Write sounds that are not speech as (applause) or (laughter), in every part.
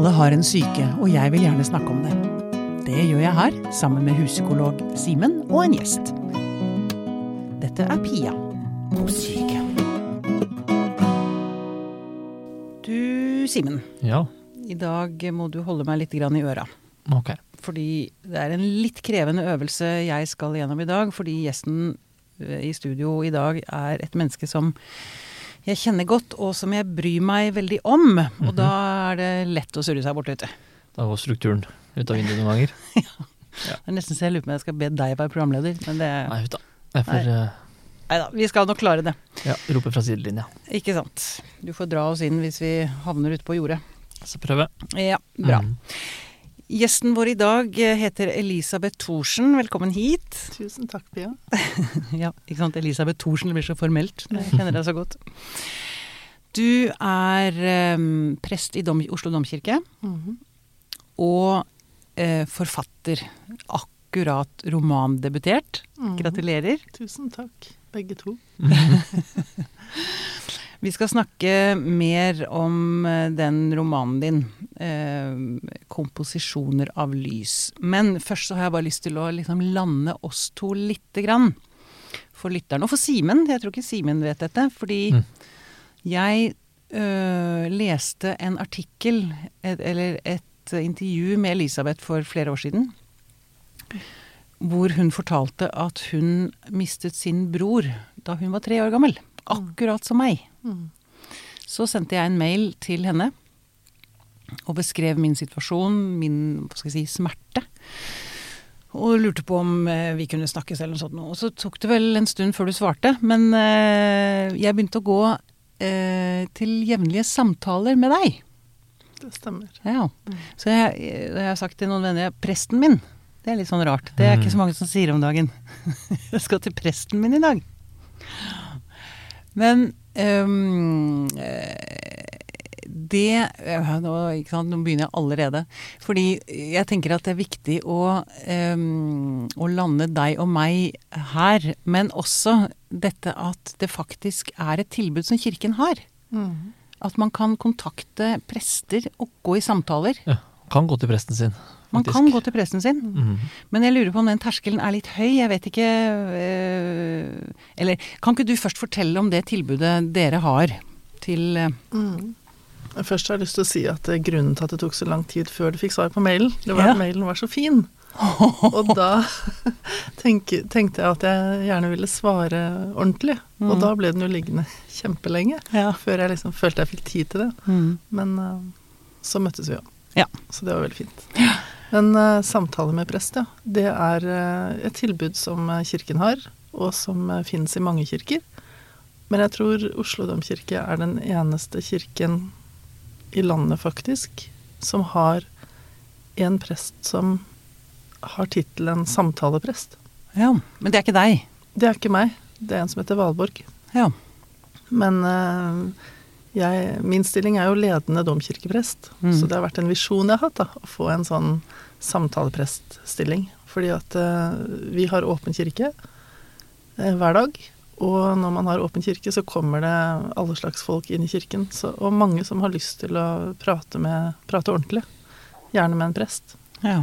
Alle har en syke, og jeg vil gjerne snakke om det. Det gjør jeg her, sammen med huspsykolog Simen og en gjest. Dette er Pia på syke. Du, Simen. Ja, I dag må du holde meg litt grann i øra. ok. Fordi det er en litt krevende øvelse jeg skal gjennom i dag. Fordi gjesten eh, i studio i dag er et menneske som jeg kjenner godt, og som jeg bryr meg veldig om. Og da er det lett å surre seg bort, vet du. Da går strukturen ut av vinduet noen ganger. (laughs) Det er nesten så jeg lurer på om jeg skal be deg være programleder. Men det Nei, vet du. Jeg får Nei. Nei da, vi skal nok klare det. ja, rope fra sidelinja. Ikke sant. Du får dra oss inn hvis vi havner ute på jordet. Så prøve. Ja, bra. Mm. Gjesten vår i dag eh, heter Elisabeth Thorsen. Velkommen hit. Tusen takk, Pia. (laughs) Ja, ikke sant. Elisabeth Thorsen, det blir så formelt. Jeg kjenner deg så godt. Du er eh, prest i Dom, Oslo domkirke Mhm. og eh, forfatter. Akkurat romandebutert. Mhm. Gratulerer. Tusen takk, begge to. (laughs) Vi skal snakke mer om eh, den romanen din, eh, 'Komposisjoner av lys'. Men først så har jeg bare lyst til å liksom lande oss to lite grann. For lytteren, og for Simen. Jeg tror ikke Simen vet dette. Fordi Mm. Jeg øh, leste en artikkel, et, eller et intervju med Elisabeth for flere år siden. Hvor hun fortalte at hun mistet sin bror da hun var tre år gammel. Akkurat som meg. Mhm. Så sendte jeg en mail til henne og beskrev min situasjon, min si, smerte. Og lurte på om eh, vi kunne snakkes eller noe sånt. Og så tok det vel en stund før du svarte. Men eh, jeg begynte å gå eh, til jevnlige samtaler med deg. Det stemmer. Ja. Mm. Så jeg, jeg har sagt til noen venner presten min. Det er litt sånn rart. Det er ikke så mange som sier om dagen. (laughs) jeg skal til presten min i dag. Men eh, det nå, ikke sant, nå begynner jeg allerede. Fordi jeg tenker at det er viktig å, um, å lande deg og meg her. Men også dette at det faktisk er et tilbud som Kirken har. Mm. At man kan kontakte prester og gå i samtaler. Ja, kan gå til presten sin. Man kan gå til presten sin. Mhm. Men jeg lurer på om den terskelen er litt høy. Jeg vet ikke øh, Eller kan ikke du først fortelle om det tilbudet dere har til øh, Mhm. Først har jeg lyst til å si at eh, grunnen til at det tok så lang tid før du fikk svar på mailen, det var Ja. at mailen var så fin. (laughs) Og da (laughs) tenk, tenkte jeg at jeg gjerne ville svare ordentlig. Og Mm. da ble den jo liggende kjempelenge. Ja. Før jeg liksom følte jeg fikk tid til det. Mm. Men eh, så møttes vi jo. Ja. Så det var veldig fint. Men uh, samtale med prest, ja. Det er uh, et tilbud som kirken har, og som uh, finnes i mange kirker. Men jeg tror Oslo domkirke er den eneste kirken i landet, faktisk, som har en prest som har tittelen samtaleprest. ja. Men det er ikke deg? Det er ikke meg, det er en som heter Valborg. Ja. Men eh, jeg, min stilling er jo ledende domkirkeprest, Mm. så det har vært en visjon jeg har hatt, da, å få en sånn samtalepreststilling. Fordi at eh, vi har åpen kirke eh, hver dag, og når man har åpen kirke, så kommer det alle slags folk inn i kirken. Så, og mange som har lyst til å prate, med, prate ordentlig. Gjerne med en prest. ja.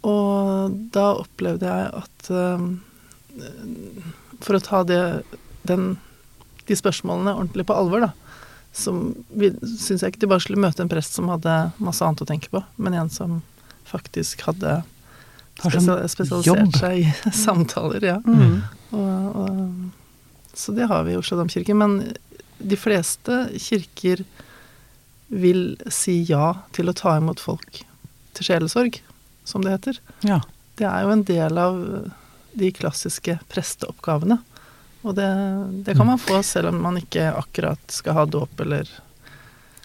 Og da opplevde jeg at uh, For å ta det, den, de spørsmålene ordentlig på alvor, da, så syns jeg ikke de bare skulle møte en prest som hadde masse annet å tenke på, men en som faktisk hadde Har spesialisert jobb. seg i (laughs) samtaler. Ja. Mm. Og, og, så det har vi i Oslo domkirke. Men de fleste kirker vil si ja til å ta imot folk til sjelesorg, som det heter. ja. Det er jo en del av de klassiske presteoppgavene. Og det, det kan man få selv om man ikke akkurat skal ha dåp eller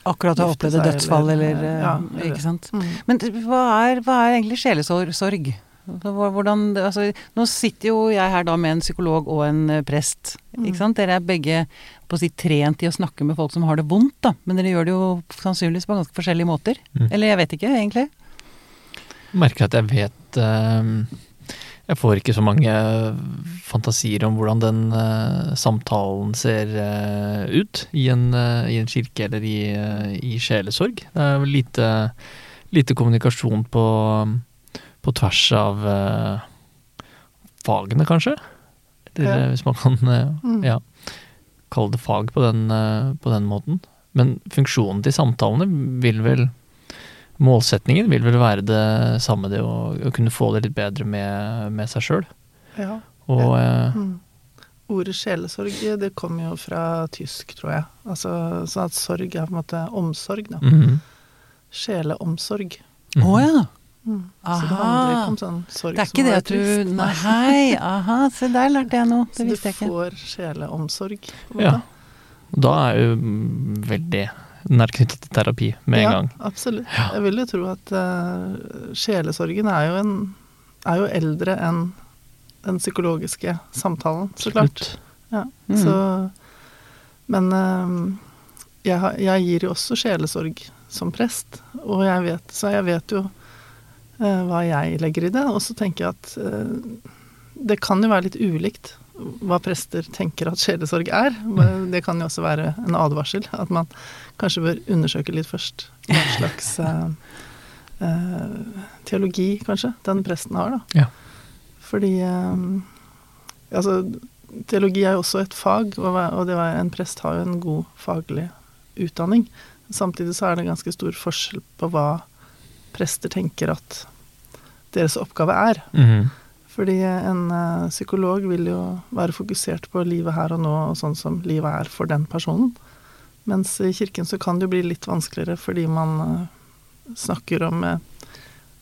Akkurat har opplevd dødsfall, eller- eller, ja, eller- Ikke sant. Men hva er, hva er egentlig sjelesorg? Hvordan, altså, nå sitter jo jeg her da med en psykolog og en eh, prest. Mm. Ikke sant? Dere er begge på å si, trent i å snakke med folk som har det vondt, da. Men dere gjør det jo sannsynligvis på ganske forskjellige måter. Mm. Eller jeg vet ikke, egentlig. Merker at jeg vet eh, Jeg får ikke så mange fantasier om hvordan den eh, samtalen ser eh, ut i en, eh, i en kirke eller i, eh, i sjelesorg. Det er lite, lite kommunikasjon på, på tvers av uh, fagene, kanskje? Eller Ja. eh, hvis man kan uh, Mm. ja, kalle det fag på den, uh, på den måten. Men funksjonen til samtalene vil vel Målsetningen vil vel være det samme, det å, å kunne få det litt bedre med, med seg sjøl. Ja. Og Mm. Ordet sjelesorg det kommer jo fra tysk, tror jeg. Altså, sånn at sorg er på en måte omsorg, da. mhm, Sjeleomsorg. Å mhm. ja. Mm. Så det handler ikke om sånn sorg Det er ikke det at du. Nei, hei, (laughs) aha, se der lærte jeg noe. Det Så du visste jeg ikke. får sjeleomsorg, Ja. Da er jo veldig nær knyttet til terapi med en ja, gang. Absolutt. Jeg vil jo tro at uh, sjelesorgen er jo, en, er jo eldre enn den psykologiske samtalen, så klart. Ja. Mm. Så, men uh, jeg, jeg gir jo også sjelesorg som prest, og jeg vet, så jeg vet jo hva jeg legger i det. Og så tenker jeg at eh, det kan jo være litt ulikt hva prester tenker at sjelesorg er. Men Det kan jo også være en advarsel, at man kanskje bør undersøke litt først hva slags uh, (laughs) uh, teologi, kanskje, den presten har, da. Ja. Fordi eh, Altså, teologi er jo også et fag, og det en prest har jo en god faglig utdanning. Samtidig så er det ganske stor forskjell på hva prester tenker at deres oppgave er. Mhm. Fordi en eh, psykolog vil jo være fokusert på livet her og nå, og sånn som livet er for den personen. Mens i kirken så kan det jo bli litt vanskeligere fordi man eh, snakker om eh,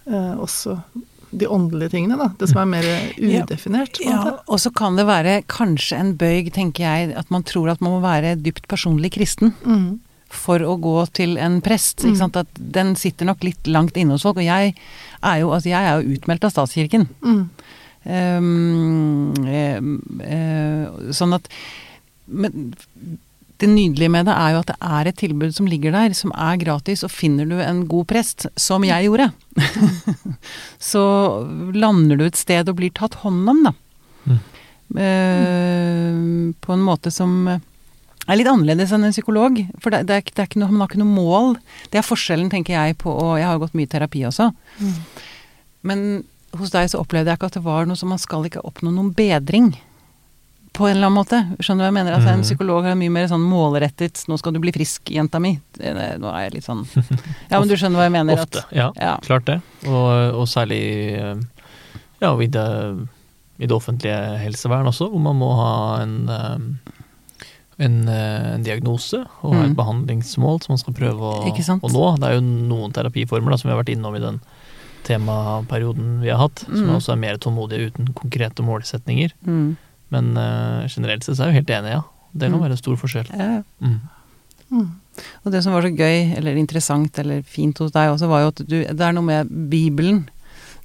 eh, også de åndelige tingene, da. Det som er mer (laughs) udefinert. Ja, Ja, og så kan det være kanskje en bøyg, tenker jeg, at man tror at man må være dypt personlig kristen Mm. For å gå til en prest. Ikke Mm. sant? At den sitter nok litt langt inne hos folk. Og jeg er jo, altså jeg er jo utmeldt av statskirken. Mm. Um, em, eh, sånn at men, Det nydelige med det er jo at det er et tilbud som ligger der, som er gratis, og finner du en god prest, som jeg gjorde, (laughs) så lander du et sted og blir tatt hånd om, da. Mm. Uh, på en måte som er litt annerledes enn en psykolog. For det, det, er, det er ikke noe, man har ikke noe mål. Det er forskjellen, tenker jeg, på Og jeg har jo gått mye i terapi også. Mm. Men hos deg så opplevde jeg ikke at det var noe som man skal ikke oppnå noen bedring. På en eller annen måte. Skjønner du hva jeg mener? Altså, en Mhm. psykolog er mye mer sånn målrettet 'nå skal du bli frisk, jenta mi'. Nå er jeg litt sånn Ja, men du skjønner hva jeg mener? Ofte. At, Ja, ja. klart det. Og, og særlig eh, ja, i, det, i det offentlige helsevern også, hvor man må ha en, eh, en, eh, en diagnose og mm. et behandlingsmål som man skal prøve å, å nå. Det er jo noen terapiformer da, som vi har vært innom i den temaperioden vi har hatt, som Mm. også er mer tålmodige uten konkrete målsetninger. Mm. Men uh, generelt sett så er jeg jo helt enig, ja. Det kan Mm. være en stor forskjell. Ja. Mm. Mm. Og det som var så gøy, eller interessant, eller fint hos deg også, var jo at du Det er noe med Bibelen.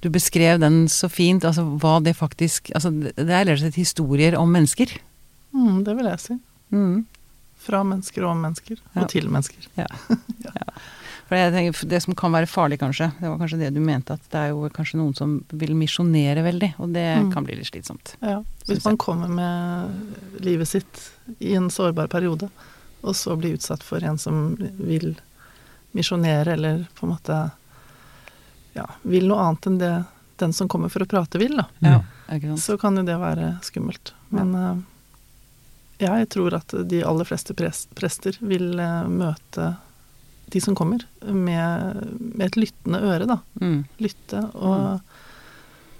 Du beskrev den så fint, altså hva det faktisk Altså, det det er rett og slett historier om mennesker. Mm, det vil jeg si. Mm. Fra mennesker og om mennesker. Ja. Og til mennesker. For jeg tenker, Det som kan være farlig, kanskje, det var kanskje det du mente, at det er jo kanskje noen som vil misjonere veldig, og det Mm. kan bli litt slitsomt. Ja, hvis man kommer med livet sitt i en sårbar periode, og så blir utsatt for en som vil misjonere, eller på en måte ja, vil noe annet enn det den som kommer for å prate vil, da. Ja, sant? Så kan jo det være skummelt. Men eh, jeg tror at de aller fleste prester vil eh, møte de som kommer, med, med et lyttende øre, da. Mm. Lytte. Og,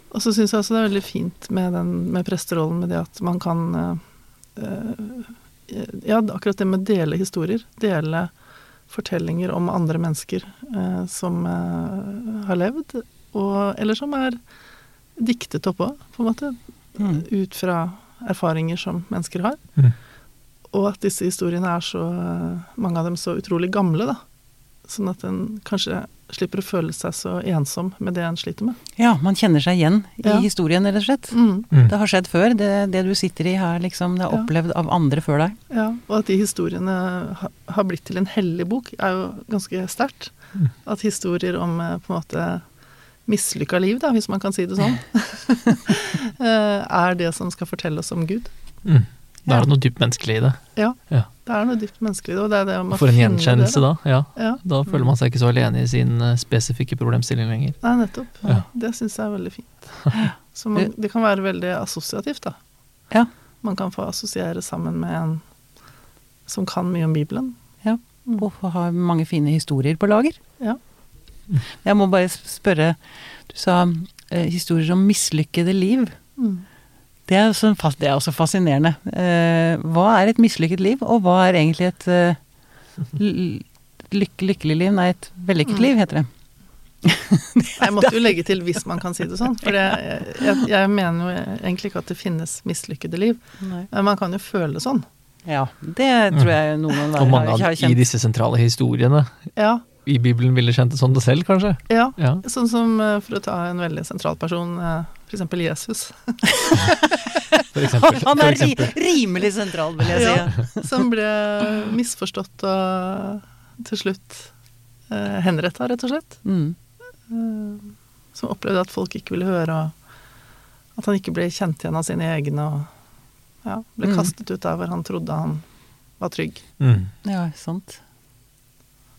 og så syns jeg også det er veldig fint med, den, med presterollen, med det at man kan eh, Ja, akkurat det med å dele historier. Dele fortellinger om andre mennesker øh, som øh, har levd, og, eller som er diktet oppå, på en måte. Mm. Ut fra erfaringer som mennesker har. Mm. Og at disse historiene er så Mange av dem så utrolig gamle, da. Sånn at en kanskje slipper å føle seg så ensom med det en sliter med. Ja, man kjenner seg igjen i Ja. historien, rett og slett. Mm, Mm. Det har skjedd før. Det, det du sitter i her, liksom, det er Ja. opplevd av andre før deg. ja, og at de historiene ha, har blitt til en hellig bok, er jo ganske sterkt. Mm. At historier om eh, på en måte mislykka liv, da, hvis man kan si det sånn, (laughs) eh, er det som skal fortelle oss om Gud. Mm. Da er det noe dypt menneskelig i det. Ja, Ja. det er noe dypt menneskelig. Og det er det om For en gjenkjennelse, det, da. Ja. Ja. Da føler man seg ikke så alene i sin eh, spesifikke problemstilling lenger. Nei, nettopp. Ja. Det syns jeg er veldig fint. (laughs) Så man, det kan være veldig assosiativt, da. Ja. Man kan få assosiere sammen med en som kan mye om Bibelen. Ja. Og har mange fine historier på lager. Ja. Jeg må bare spørre Du sa eh, historier om mislykkede liv. Mm. Det er, også, det er også fascinerende. Eh, hva er et mislykket liv, og hva er egentlig et eh, lykke, lykkelig liv? Nei, et vellykket Mm. liv, heter det. (laughs) Jeg måtte jo legge til 'hvis man kan si det sånn', for det, jeg, jeg mener jo egentlig ikke at det finnes mislykkede liv. Men man kan jo føle sånn. Ja, det tror jeg noen Og mange har, kjent. av i disse sentrale historiene Ja, i Bibelen ville kjent det sånn det selv, kanskje. ja. Ja. Sånn som eh, for å ta en veldig sentral person, eh, for eksempel Jesus. (laughs) For eksempel. Han er ri, rimelig sentral, vil jeg si. Ja. Som ble misforstått og til slutt eh, henretta, rett og slett. Mm. Eh, som opplevde at folk ikke ville høre, og at han ikke ble kjent igjen av sine egne, og ja, ble Mm. kastet ut der hvor han trodde han var trygg. Mm. Ja, sant.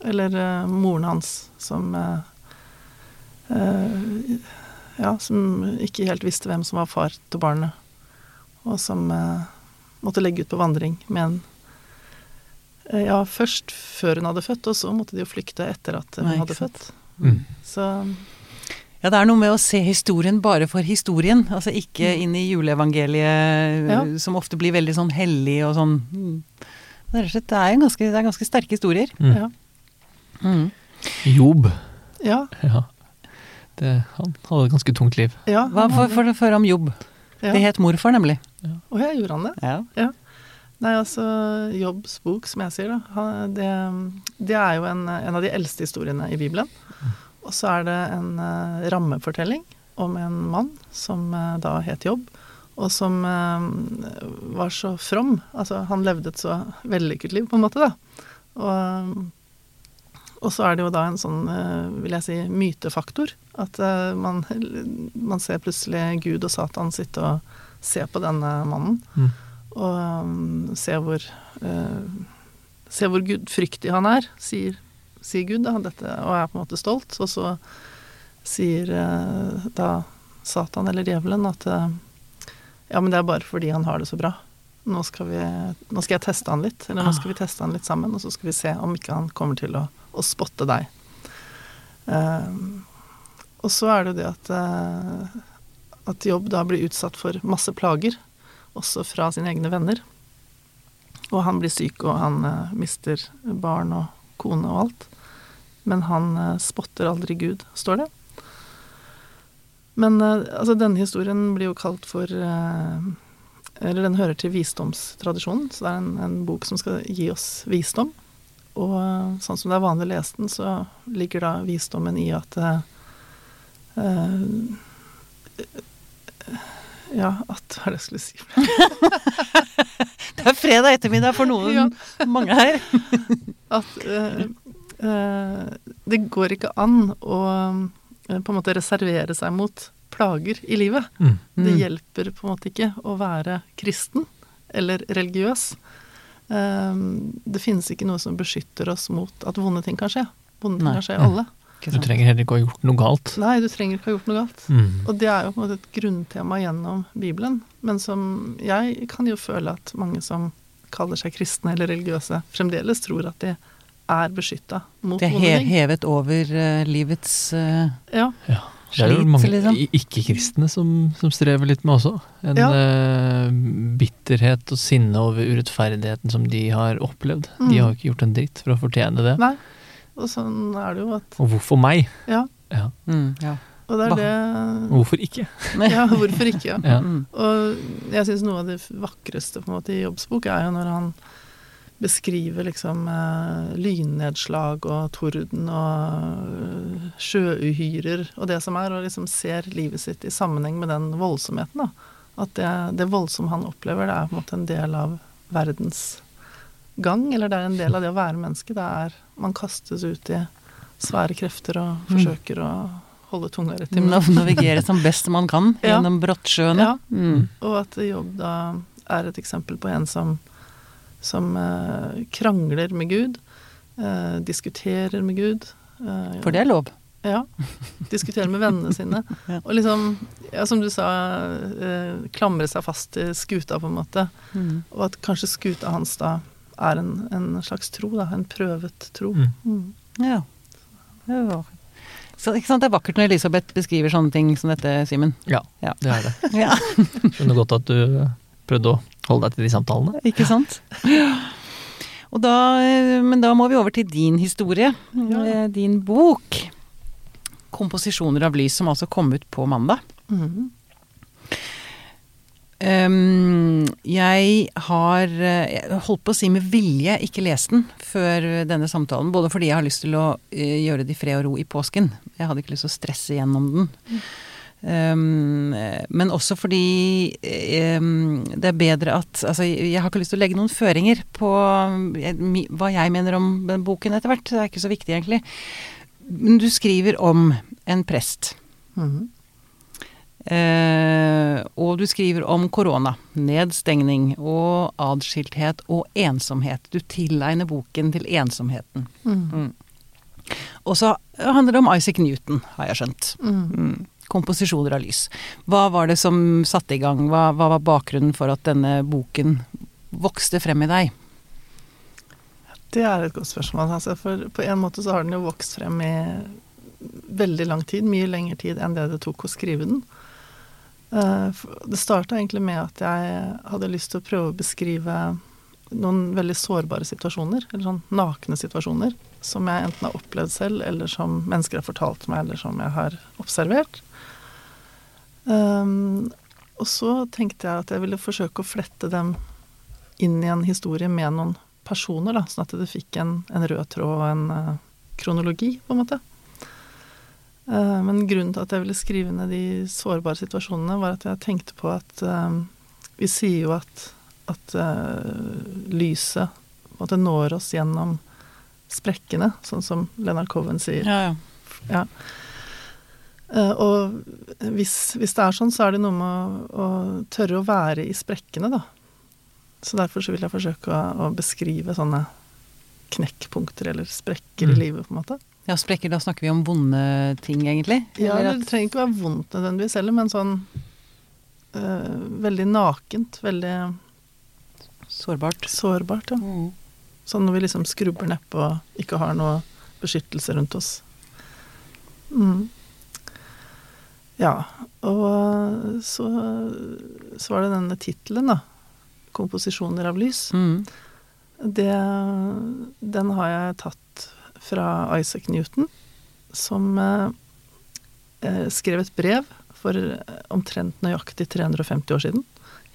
Eller uh, moren hans som uh, uh, Ja, som ikke helt visste hvem som var far til barnet, og som måtte legge ut på vandring med en Ja, først før hun hadde født, og så måtte de jo flykte etter at hun Nei, hadde sant. født. Mm. Så Ja, det er noe med å se historien bare for historien. Altså ikke inn i juleevangeliet, Ja. som ofte blir veldig sånn hellig og sånn. mm. Det er, rett og slett- det en ganske, det er ganske sterke historier. Mm. ja. Mm. Job. Ja. Ja. Det, han hadde et ganske tungt liv. ja Hva får for, for om jobb? ja. Det het morfar, nemlig. Å ja, gjorde han det? Ja. Nei, altså Jobbs bok, som jeg sier, da, han- det, det er jo en, en av de eldste historiene i Bibelen. Og så er det en uh, rammefortelling om en mann som uh, da het Jobb, og som uh, var så from. Altså, han levde et så vellykket liv, på en måte, da. Og, og så er det jo da en sånn, eh, vil jeg si, mytefaktor. At eh, man, man ser plutselig Gud og Satan sitte og se på denne mannen Mm. og um, se hvor uh, Se hvor gudfryktig han er, sier, sier Gud, da, dette, og er på en måte stolt. Og så sier uh, da Satan eller djevelen at uh, ja, men det er bare fordi han har det så bra. Nå skal, vi, nå skal jeg teste han litt, eller nå skal vi teste han litt sammen, og så skal vi se om ikke han kommer til å, å spotte deg. Um, og så er det jo det at uh, at Jobb da blir utsatt for masse plager, også fra sine egne venner. Og han blir syk, og han uh, mister barn og kone og alt. Men han uh, spotter aldri Gud, står det. Men altså, denne historien blir jo kalt for Eller den hører til visdomstradisjonen, så det er en, en bok som skal gi oss visdom. Og sånn som det er vanlig å lese den, så ligger da visdommen i at eh, eh, ja, at Hva er det jeg skulle si? (laughs) Det er fredag ettermiddag for noen, (laughs) Ja. mange her. (laughs) At eh, eh, det går ikke an å eh, på en måte reservere seg mot plager i livet. Mm. Det Mm. hjelper på en måte ikke å være kristen eller religiøs. Eh, det finnes ikke noe som beskytter oss mot at vonde ting kan skje. Vonde ting Nei. kan skje alle. Du trenger heller ikke å ha gjort noe galt. Nei, du trenger ikke ha gjort noe galt. Mm. Og det er jo på en måte et grunntema gjennom Bibelen, men som jeg kan jo føle at mange som kaller seg kristne eller religiøse, fremdeles tror at de er beskytta mot Det er vonde he hevet over eh, livets uh... Ja, Ja. Det er jo mange liksom. ikke-kristne som, som strever litt med også. En Ja. uh, bitterhet og sinne over urettferdigheten som de har opplevd. Mm. De har jo ikke gjort en dritt for å fortjene det. nei. Og sånn er det jo at Og hvorfor meg? Ja. Ja. mm, ja. Og det er det Hvorfor ikke? (laughs) Ja, hvorfor ikke? Ja. Ja. Mm. Og jeg syns noe av det vakreste på en måte i Jobbs bok er jo når han beskriver liksom eh, lynnedslag og torden og eh, sjøuhyrer og det som er, og liksom ser livet sitt i sammenheng med den voldsomheten. da. At det, det voldsomme han opplever, det er på en måte en del av verdens gang, eller det er en del av det å være menneske. Det er Man kastes ut i svære krefter og forsøker å holde tunga rett i munnen. Nav- Navigere som best man kan (laughs) Ja. gjennom brottsjøene. Ja. Mm. Og at Jobb da er et eksempel på en som, som eh, krangler med Gud, eh, diskuterer med Gud. eh, For det er lov. Ja. Diskuterer med vennene sine. (laughs) Ja. Og liksom, ja, som du sa, eh, klamre seg fast til skuta, på en måte. Mm. Og at kanskje skuta hans da er en, en slags tro, da. En prøvet tro. Mm. Mm. Ja. Det var så, ikke sant? Det er vakkert når Elisabeth beskriver sånne ting som dette, Simen. Ja, Ja. det er det. (laughs) Ja. Skjønner godt at du prøvde å holde deg til de samtalene. Ikke sant? Og da, eh, men da må vi over til din historie. Ja. Eh, Din bok. 'Komposisjoner av lys', som altså kom ut på mandag. Mhm. Um, jeg har eh, jeg holdt på å si med vilje ikke lest den før denne samtalen. Både fordi jeg har lyst til å gjøre det i fred og ro i påsken. Jeg hadde ikke lyst til å stresse gjennom den. Um, men også fordi um, det er bedre at Altså, jeg har ikke lyst til å legge noen føringer på eh, hva jeg mener om boken etter hvert. Det er ikke så viktig, egentlig. Men du skriver om en prest. Mm -hmm. Uh, og du skriver om korona, nedstengning og adskilthet og ensomhet. Du tilegner boken til ensomheten. Mhm. Og så handler det om Isaac Newton, har jeg skjønt. Mhm. Mm. Komposisjoner av lys. Hva var det som satte i gang? Hva, hva var bakgrunnen for at denne boken vokste frem i deg? Det er et godt spørsmål. Altså, for på en måte så har den jo vokst frem i veldig lang tid. Mye lengre tid enn det det tok å skrive den. Eh, Det starta egentlig med at jeg hadde lyst til å prøve å beskrive noen veldig sårbare situasjoner, eller sånn nakne situasjoner, som jeg enten har opplevd selv, eller som mennesker har fortalt meg, eller som jeg har observert. Um, og så tenkte jeg at jeg ville forsøke å flette dem inn i en historie med noen personer, da, sånn at det fikk en, en rød tråd og en uh, kronologi, på en måte. Uh, men grunnen til at jeg ville skrive ned de sårbare situasjonene, var at jeg tenkte på at uh, vi sier jo at, at eh, lyset på en måte når oss gjennom sprekkene, sånn som Leonard Cohen sier. Ja, ja. Ja. Eh, og hvis, hvis det er sånn, så er det noe med å, å tørre å være i sprekkene, da. Så derfor så vil jeg forsøke å, å beskrive sånne knekkpunkter eller sprekker Mm. i livet, på en måte. ja, sprekker, da snakker vi om vonde ting, egentlig? Ja, det trenger ikke være vondt nødvendigvis heller, men sånn eh, veldig nakent, veldig sårbart. sårbart, ja. Mm. Sånn når vi liksom skrubber nedpå og ikke har noe beskyttelse rundt oss. Mm. Ja, og så, så var det denne tittelen, da. 'Komposisjoner av lys'. Mm. Det, den har jeg tatt fra Isaac Newton, som eh, eh, skrev et brev for eh, omtrent nøyaktig 350 år siden.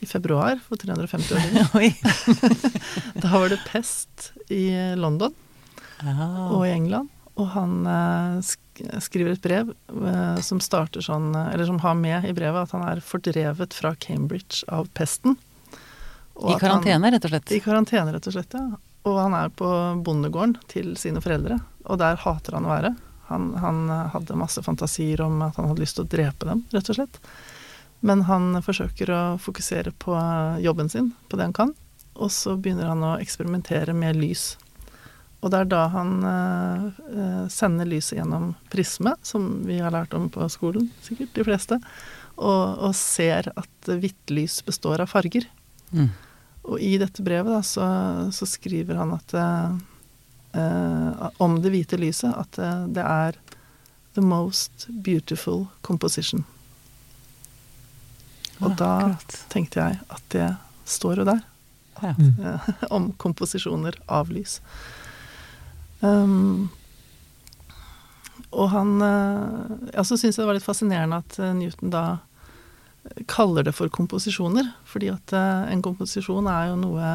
I februar for 350 år siden. (laughs) (laughs) Da var det pest i London. Aha. og i England. Og han eh, skriver et brev eh, som starter sånn Eller som har med i brevet at han er fordrevet fra Cambridge av pesten. I han- karantene, rett og slett. I karantene, rett og slett, ja. Og han er på bondegården til sine foreldre, og der hater han å være. Han, han hadde masse fantasier om at han hadde lyst til å drepe dem, rett og slett. Men han forsøker å fokusere på jobben sin, på det han kan. Og så begynner han å eksperimentere med lys. Og det er da han eh, eh, sender lyset gjennom prisme, som vi har lært om på skolen, sikkert de fleste, og, og ser at hvitt lys består av farger. Mm. Og i dette brevet da, så, så skriver han at eh, eh, om det hvite lyset at eh, det er the most beautiful composition. Og Ja, da klart. tenkte jeg at det står jo der, Ja. (laughs) Om komposisjoner av lys. Um, og han eh, Ja, syns det var litt fascinerende at eh, Newton da kaller det for komposisjoner, fordi at eh, en komposisjon er jo noe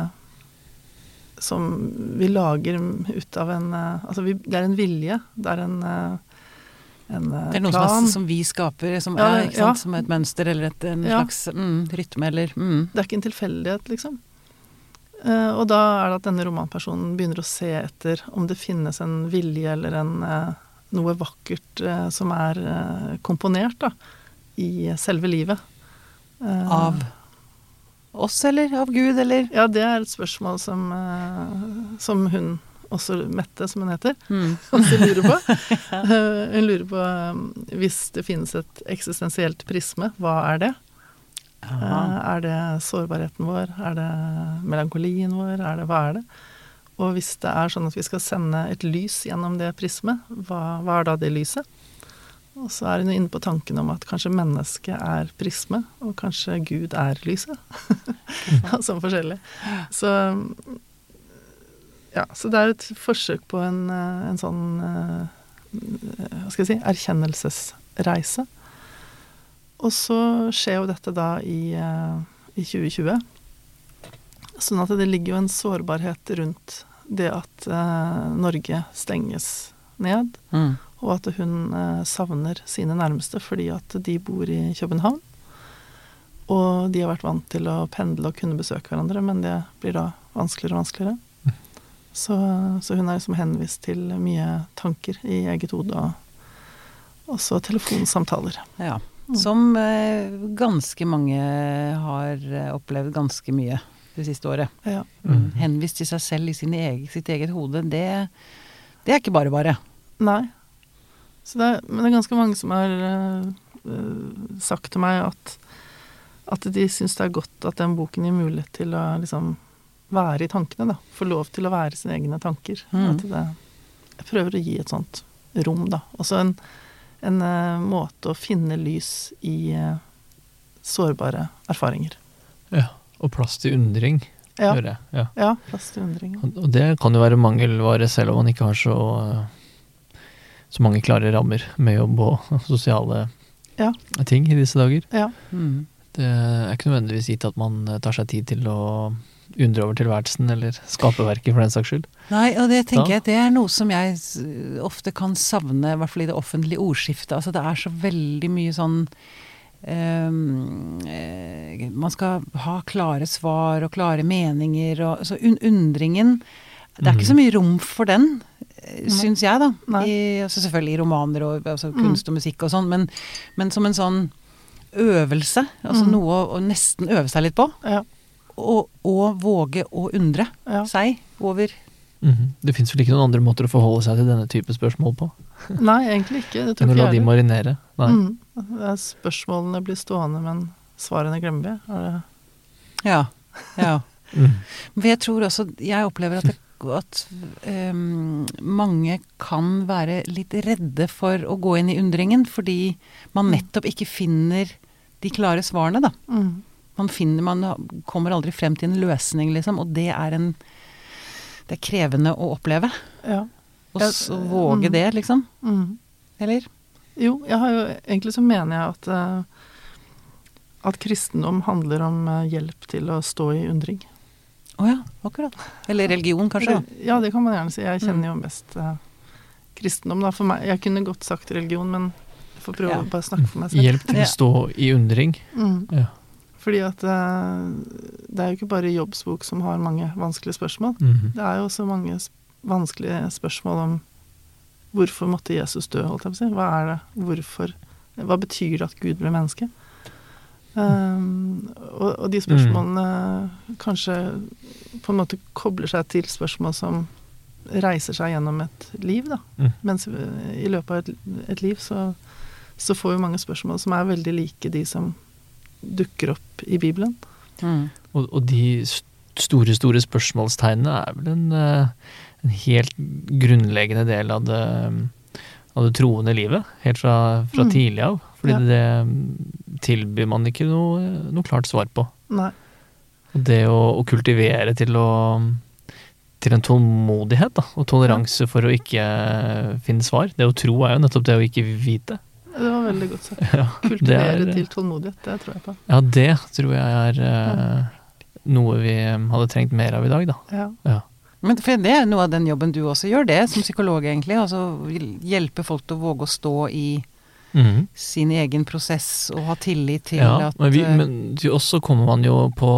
som vi lager ut av en Altså vi, det er en vilje, det er en, en Det er noe som, er, som vi skaper, som, Ja, er, ja. som et mønster eller et, en Ja. slags mm, rytme eller mm. Det er ikke en tilfeldighet, liksom. Eh, og da er det at denne romanpersonen begynner å se etter om det finnes en vilje eller en, eh, noe vakkert eh, som er komponert da, i selve livet. Av oss, eller? Av Gud, eller? Ja, det er et spørsmål som, som hun, også Mette som hun heter, Mm. (laughs) også lurer på. (laughs) Hun lurer på hvis det finnes et eksistensielt prisme, hva er det? Eh, Er det sårbarheten vår? Er det melankolien vår? Er det, hva er det? Og hvis det er sånn at vi skal sende et lys gjennom det prismet, hva, hva er da det lyset? Og så er hun inne på tanken om at kanskje mennesket er prisme, og kanskje Gud er lyset. (laughs) sånn forskjellig. Så ja, så det er et forsøk på en, eh, en sånn eh, Hva skal jeg si erkjennelsesreise. Og så skjer jo dette da i, eh, i 2020. Sånn at det ligger jo en sårbarhet rundt det at eh, Norge stenges ned, Mm. og at hun eh, savner sine nærmeste fordi at de bor i København. Og de har vært vant til å pendle og kunne besøke hverandre, men det blir da vanskeligere og vanskeligere. (laughs) Så, så hun er liksom henvist til mye tanker i eget hode, og også telefonsamtaler. Ja. Mm. Som eh, ganske mange har eh, opplevd ganske mye det siste året. Ja. Mm. Henvist til seg selv i sin egen, sitt eget hode, det, det er ikke bare bare. Nei. Så det er, men det er ganske mange som har øh, sagt til meg at, at de syns det er godt at den boken gir mulighet til å liksom være i tankene, da. Få lov til å være sine egne tanker. Mm. At det, jeg prøver å gi et sånt rom, da. Også en, en øh, måte å finne lys i øh, sårbare erfaringer. Ja. Og plass til undring, Ja, hører jeg. Ja. ja plass til undring. Og det kan jo være mangelvare selv om man ikke har så, eh, så mange klare rammer med jobb og (laughs) sosiale Ja. ting i disse dager. Ja. Mm. Det er ikke nødvendigvis gitt at man eh, tar seg tid til å undre over tilværelsen eller skaperverket for den saks skyld. Nei, og det tenker Da- jeg det er noe som jeg ofte kan savne, i hvert fall i det offentlige ordskiftet. Altså det er så veldig mye sånn ehm, eh, Man skal ha klare svar og klare meninger og Så un undringen Det er ikke så mye rom for den, eh, syns jeg, da. I, altså selvfølgelig i romaner og altså Mm. kunst og musikk og sånn, men, men som en sånn øvelse. Altså Mm. noe å, å nesten øve seg litt på. Ja. Og, å våge å undre Ja. seg over Mhm. Det fins vel ikke noen andre måter å forholde seg til denne type spørsmål på (laughs) Nei, egentlig ikke. Det tror enn å la de marinere. Nei. Mm. Er spørsmålene blir stående, men svarene glemmer vi. Er det Ja. ja. (laughs) mm. Men jeg tror også Jeg opplever at, det, at um, mange kan være litt redde for å gå inn i undringen, fordi man Mm. nettopp ikke finner de klare svarene, da. mm. Man finner Man kommer aldri frem til en løsning, liksom, og det er en Det er krevende å oppleve. Ja. Og så våge mm. det, liksom. Mm. Eller? Jo, jeg har jo Egentlig så mener jeg at uh, at kristendom handler om eh, hjelp til å stå i undring. Å ja, akkurat. Eller religion, kanskje. da. Ja, det kan man gjerne si. Jeg kjenner Mm. jo mest uh, kristendom, da. For meg Jeg kunne godt sagt religion, men jeg får prøve Ja. å bare snakke for meg selv. Hjelp til å stå i undring. Mm. Ja. Fordi at eh, det er jo ikke bare jobbsbok som har mange vanskelige spørsmål. Mhm. Det er jo også mange sp- vanskelige spørsmål om hvorfor måtte Jesus dø, holdt jeg på å si. Hva er det? Hvorfor? Hva betyr det at Gud ble menneske? Um, og, og de spørsmålene kanskje på en måte kobler seg til spørsmål som reiser seg gjennom et liv, da. Mm. Mens i løpet av et, et liv så, så får vi mange spørsmål som er veldig like de som dukker opp i Bibelen. Mm. Og, og de store, store spørsmålstegnene er vel en, eh, en helt grunnleggende del av det, av det troende livet. Helt fra, fra Mm. tidlig av. Fordi Ja. det tilbyr man ikke noe, noe klart svar på. Nei. Og det å, å kultivere til å til en tålmodighet da, og toleranse for å ikke eh, finne svar. Det å tro er jo nettopp det å ikke vite. Det var veldig godt sagt. Ja, Kultivere er- til tålmodighet, det tror jeg på. Ja, det tror jeg er uh, noe vi eh, hadde trengt mer av i dag, da. Ja. Ja. Men for det er noe av den jobben du også gjør, det som psykolog, egentlig. Altså hjelpe folk til å våge å stå i Mhm. sin egen prosess og ha tillit til Ja, at men, vi, eh, men også kommer man jo på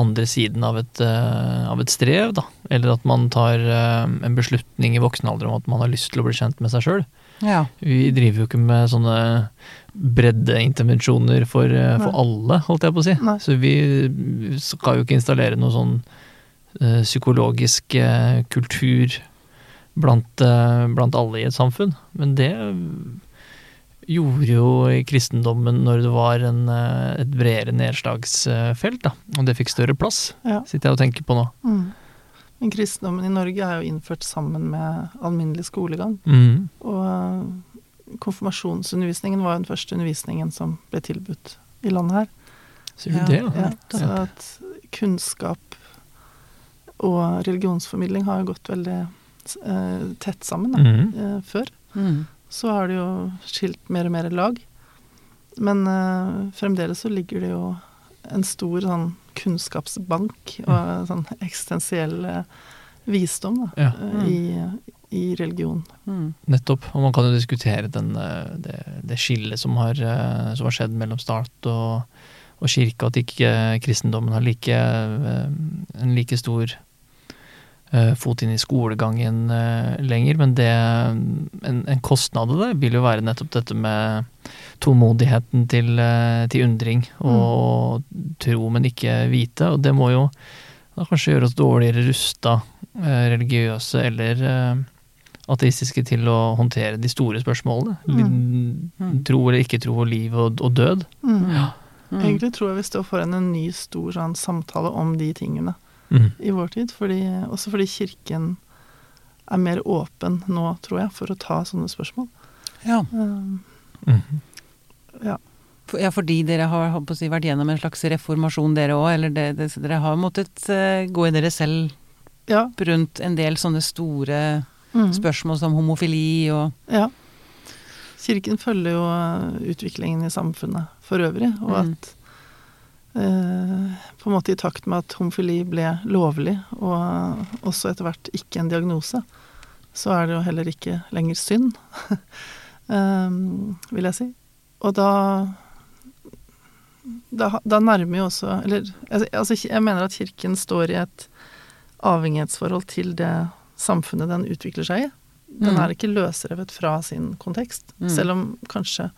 andre siden av et, uh, av et strev, da. Eller at man tar uh, en beslutning i voksen alder om at man har lyst til å bli kjent med seg sjøl. Ja. Vi driver jo ikke med sånne breddeintervensjoner for, eh, for alle, holdt jeg på å si. Nei. Så vi skal jo ikke installere noe sånn uh, psykologisk uh, kultur blant, uh, blant alle i et samfunn. Men det gjorde jo i kristendommen når det var en, et bredere nedslagsfelt, da. Og det fikk større plass, Ja. sitter jeg og tenker på nå. Mm. Men kristendommen i Norge er jo innført sammen med alminnelig skolegang. Mm. Og eh, konfirmasjonsundervisningen var jo den første undervisningen som ble tilbudt i landet her. Så, Ja. det, ja? Ja, så at kunnskap og religionsformidling har jo gått veldig eh, tett sammen da, mm. eh, før. Mm. Så har det jo skilt mer og mer lag. Men eh, fremdeles så ligger det jo en stor sånn kunnskapsbank og sånn eksistensiell eh, visdom da, Ja. mm. i, i religion. Mm. Nettopp. Og man kan jo diskutere den, eh, det, det skillet som har, som har skjedd mellom stat og, og kirke, at ikke kristendommen har like, en like stor fot inn i skolegangen eh, lenger. Men det, en, en kostnad av det vil jo være nettopp dette med tålmodigheten til, eh, til undring og tro, men ikke vite. Og det må jo da kanskje gjøre oss dårligere rusta, eh, religiøse eller eh, ateistiske, til å håndtere de store spørsmålene. Mm. Tro eller ikke tro, liv og, og død. Mm. Mm. Egentlig tror jeg vi står foran en ny stor sånn, samtale om de tingene Mm. i vår tid. Fordi, også fordi kirken er mer åpen nå, tror jeg, for å ta sånne spørsmål. Ja. Um, Mm. For, ja, fordi dere har på å si, vært gjennom en slags reformasjon, dere òg? Eller det, det, dere har måttet uh, gå i dere selv ja. rundt en del sånne store Mm. spørsmål som homofili og Ja. Kirken følger jo eh, utviklingen i samfunnet for øvrig, og Mm. at På en måte i takt med at homofili ble lovlig, og også etter hvert ikke en diagnose, så er det jo heller ikke lenger synd, um, (laughs) vil jeg si. Og da da, da nærmer jo også Eller altså, jeg mener at Kirken står i et avhengighetsforhold til det samfunnet den utvikler seg i. Den Mm. er ikke løsrevet fra sin kontekst, Mm. selv om kanskje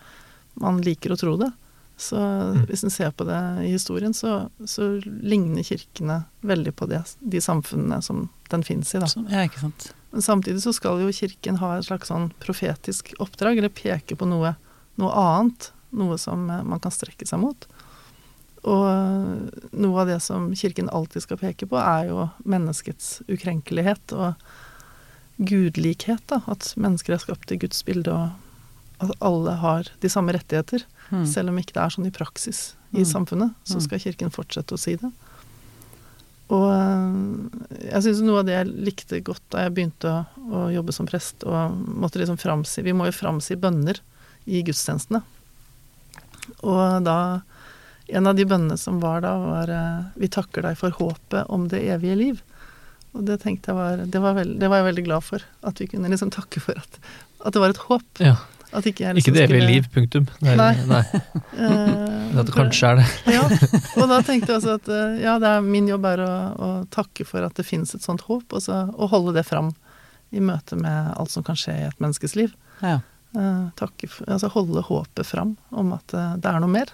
man liker å tro det. Så Mm. hvis en ser på det i historien, så, så ligner kirkene veldig på det, de samfunnene som den fins i, da. Ja, ikke sant. Men samtidig så skal jo kirken ha et slags sånn profetisk oppdrag, eller peke på noe, noe annet. Noe som eh, man kan strekke seg mot. Og eh, noe av det som kirken alltid skal peke på, er jo menneskets ukrenkelighet og gudlikhet. Da. At mennesker er skapt i Guds bilde, og at alle har de samme rettigheter. Mm. Selv om ikke det er sånn i praksis i Mm. samfunnet, så Mm. skal kirken fortsette å si det. Og øh, jeg syns noe av det jeg likte godt da jeg begynte å, jobbe som prest, og måtte liksom framsi Vi må jo framsi bønner i gudstjenestene. Og da En av de bønnene som var da, var øh, 'Vi takker deg for håpet om det evige liv'. Og det tenkte jeg var Det var, veld, det var jeg veldig glad for. At vi kunne liksom takke for at, at det var et håp. Ja. At ikke jeg Ikke liksom det evige skulle- liv, punktum. Nei. nei. (laughs) (laughs) eh, Men at det kanskje er det. (laughs) ja, og da tenkte jeg også at eh, ja, det er min jobb er å, å takke for at det finnes et sånt håp, og så å holde det fram i møte med alt som kan skje i et menneskes liv. Ja. Uh, takke for, altså holde håpet fram om at uh, det er noe mer.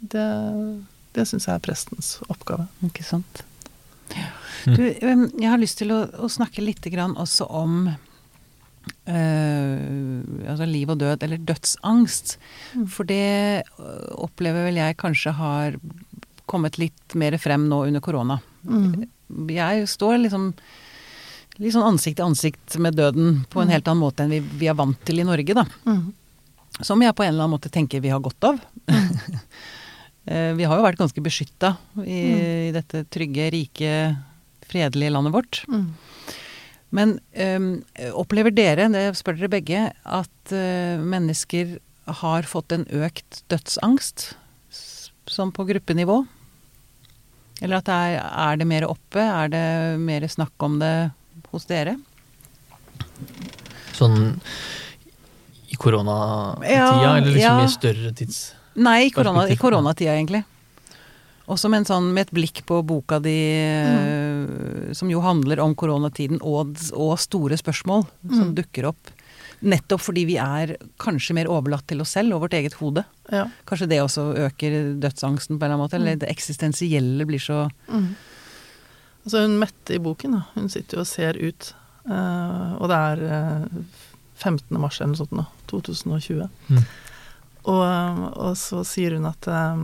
Det, det syns jeg er prestens oppgave. Ikke sant. Mm. Du, um, jeg har lyst til å, å snakke litt grann også om eh, altså liv og død, eller dødsangst. Mm. For det øh, opplever vel jeg kanskje har kommet litt mer frem nå under korona. Mm. Jeg står liksom litt sånn ansikt til ansikt med døden på en Mm. helt annen måte enn vi, vi er vant til i Norge, da. Mm. Som jeg på en eller annen måte tenker vi har godt av. uh, (laughs) vi har jo vært ganske beskytta i, i dette trygge, rike, fredelige landet vårt. Mm. Men øhm, opplever dere, det spør dere begge, at øh, mennesker har fått en økt dødsangst? Som på gruppenivå? Eller at det er, er det mer oppe? Er det mer snakk om det hos dere? Sånn i koronatida, Ja, eller liksom ja. i større tids... Nei, i, korona, i koronatida, egentlig. Også med, en sånn, med et blikk på boka di, Mm. eh, som jo handler om koronatiden og, og store spørsmål som Mm. dukker opp. Nettopp fordi vi er kanskje mer overlatt til oss selv og vårt eget hode. Ja. Kanskje det også øker dødsangsten på en eller annen måte. Eller det eksistensielle blir så Mm. Altså hun Mette i boken, da, hun sitter jo og ser ut, Uh, og det er uh, 15. mars eller noe sånt nå, 2020. Mm. Og, og så sier hun at, eh,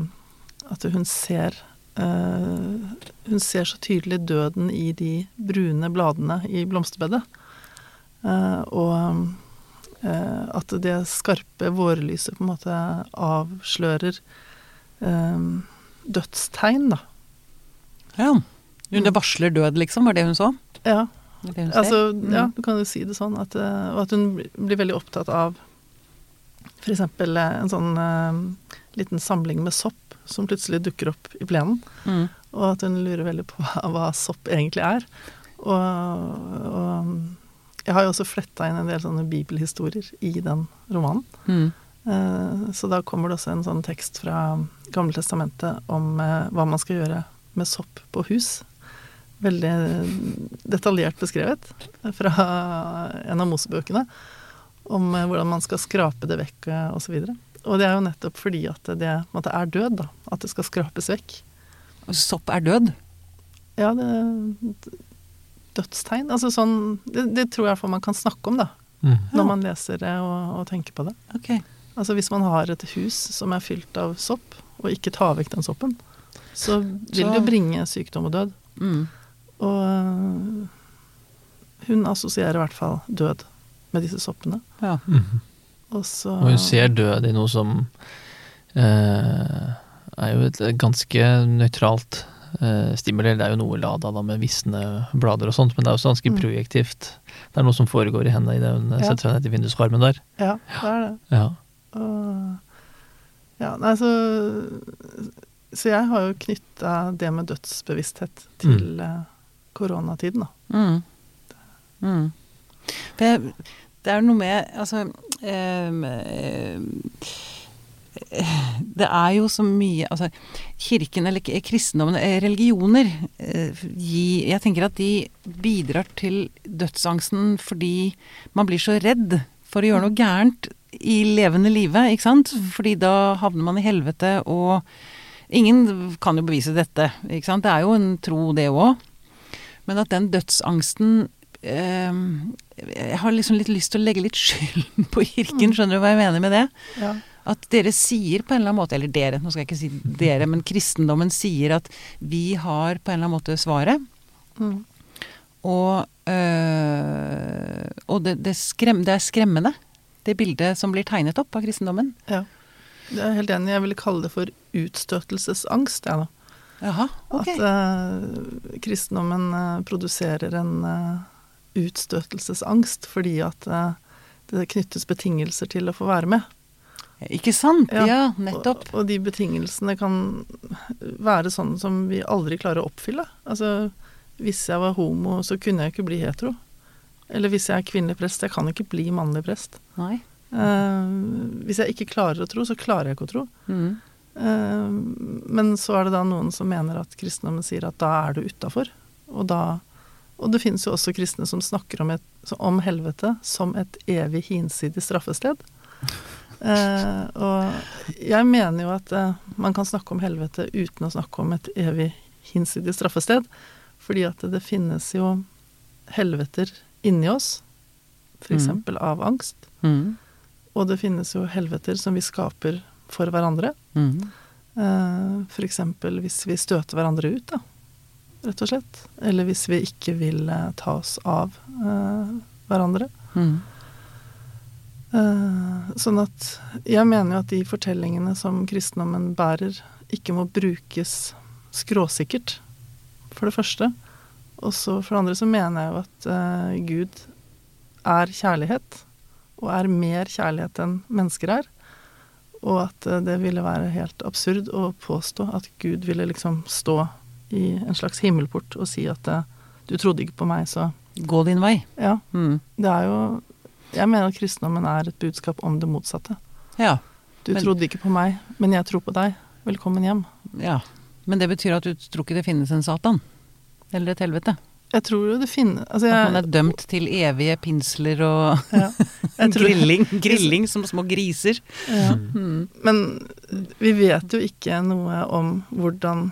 at hun ser uh, Hun ser så tydelig døden i de brune bladene i blomsterbedet. Uh, og uh, at det skarpe vårlyset på en måte avslører dødstegn, da. Ja. Hun det varsler død, liksom, var det hun så? Ja, hun. Altså, Mm. ja, du kan jo si det sånn. At, og at hun blir veldig opptatt av f.eks. en sånn uh, liten samling med sopp som plutselig dukker opp i plenen. Mm. Og at hun lurer veldig på hva, hva sopp egentlig er. Og, og jeg har jo også fletta inn en del sånne bibelhistorier i den romanen. Mm. Eh, så da kommer det også en sånn tekst fra Gamle testamentet om eh, hva man skal gjøre med sopp på hus. Veldig detaljert beskrevet fra en av Mosebøkene. Om eh, hvordan man skal skrape det vekk eh, og det er jo nettopp fordi at det måte er død, da. At det skal skrapes vekk. Og Sopp er død. Ja, det Dødstegn. Altså sånn Det, det tror jeg i man kan snakke om, da. Mm. Når man leser det og, og tenker på det. Ok. Altså hvis man har et hus som er fylt av sopp, og ikke tar vekk den soppen, så vil det jo bringe sykdom og død. Mm. Og øh, hun assosierer i hvert fall død med disse soppene. Ja. Mhm. Og så Og hun ser død i noe som eh, er jo et ganske nøytralt eh, stimuli. Det er jo noe lada da med visne blader og sånt, men det er også ganske Mm. projektivt. Det er noe som foregår i henne idet hun Ja. setter seg ned i vinduskarmen der. Ja, det er det. Ja. Og, ja, nei, så Så jeg har jo knytta det med dødsbevissthet til mm. koronatiden, da. Mm. Mm. For jeg, det er noe med Altså ehm, ehm, Det er jo så mye Altså, kirken eller kristendommen, eh, religioner eh, Jeg tenker at de bidrar til dødsangsten fordi man blir så redd for å gjøre noe gærent i levende livet, ikke sant? Fordi da havner man i helvete, og ingen kan jo bevise dette, ikke sant? Det er jo en tro, det òg. Men at den dødsangsten eh, Jeg har liksom litt lyst til å legge litt skylden på kirken, skjønner du hva jeg mener med det? Ja. At dere sier på en eller annen måte, eller dere, nå skal jeg ikke si dere, men kristendommen sier at vi har på en eller annen måte svaret. Mm. Og, øh, og det, det, skrem, det er skremmende, det bildet som blir tegnet opp av kristendommen. ja. Jeg er helt enig. Jeg ville kalle det for utstøtelsesangst, jeg, da. Jaha, ok. At øh, kristendommen øh, produserer en eh, utstøtelsesangst fordi at eh, det knyttes betingelser til å få være med. Ikke sant? Ja. Ja, nettopp. Og, og de betingelsene kan være sånne som vi aldri klarer å oppfylle. Altså, hvis jeg var homo, så kunne jeg ikke bli hetero. Eller hvis jeg er kvinnelig prest, jeg kan ikke bli mannlig prest. Nei. Uh, hvis jeg ikke klarer å tro, så klarer jeg ikke å tro. Mm. Uh, men så er det da noen som mener at kristendommen sier at da er du utafor. Og, da- og det finnes jo også kristne som snakker om, et, om helvete som et evig hinsidig straffested. Eh, og jeg mener jo at eh, man kan snakke om helvete uten å snakke om et evig hinsidig straffested. Fordi at det finnes jo helveter inni oss, f.eks. Mm. av angst. Mm. Og det finnes jo helveter som vi skaper for hverandre. Mm. Eh, eksempel hvis vi støter hverandre ut, da. Rett og slett. Eller hvis vi ikke vil eh, ta oss av eh, hverandre. Mm. Eh, sånn at jeg mener jo at de fortellingene som kristendommen bærer, ikke må brukes skråsikkert, for det første. Og så for det andre så mener jeg jo at uh, Gud er kjærlighet, og er mer kjærlighet enn mennesker er. Og at uh, det ville være helt absurd å påstå at Gud ville liksom stå i en slags himmelport og si at eh, du trodde ikke på meg, så Gå din vei. ja. Mm. Det er jo Jeg mener at kristendommen er et budskap om det motsatte. Ja. Du Men- trodde ikke på meg, men jeg tror på deg. Velkommen hjem. ja. Men det betyr at du tror ikke det finnes en Satan? Eller et helvete? Jeg tror jo det finnes altså At man er dømt til evige pinsler og ja, (laughs) grilling, grilling som små griser? ja. Mm. Men vi vet jo ikke noe om hvordan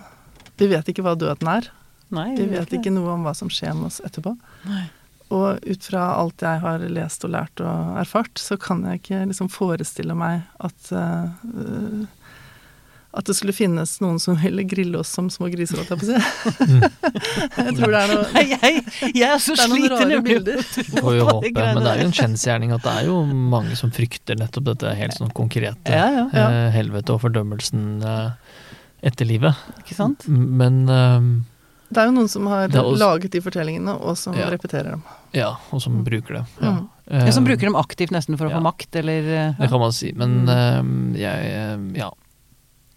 Vi vet ikke hva døden er. Nei, Vi vet ikke noe om hva som skjer med oss etterpå. Nei. Og ut fra alt jeg har lest og lært og erfart, så kan jeg ikke liksom forestille meg at uh, at det skulle finnes noen som ville grille oss som små griser, holdt jeg på å si. (laughs) jeg tror det er noe Nei, jeg, jeg er så sliten i bilder. Får håpe. Men det er jo en kjensgjerning at det er jo mange som frykter nettopp dette helt sånn konkrete Ja, ja, ja. eh, helvete og fordømmelsen eh, etter livet. Ikke sant? Men um, Det er jo noen som har også- laget de fortellingene, og som Ja. repeterer dem. ja, og som bruker det. Ja. Mm. Ja, som Eh, bruker dem aktivt nesten for å ja. få makt, eller ja. Det kan man si. Men um, jeg eh, Ja.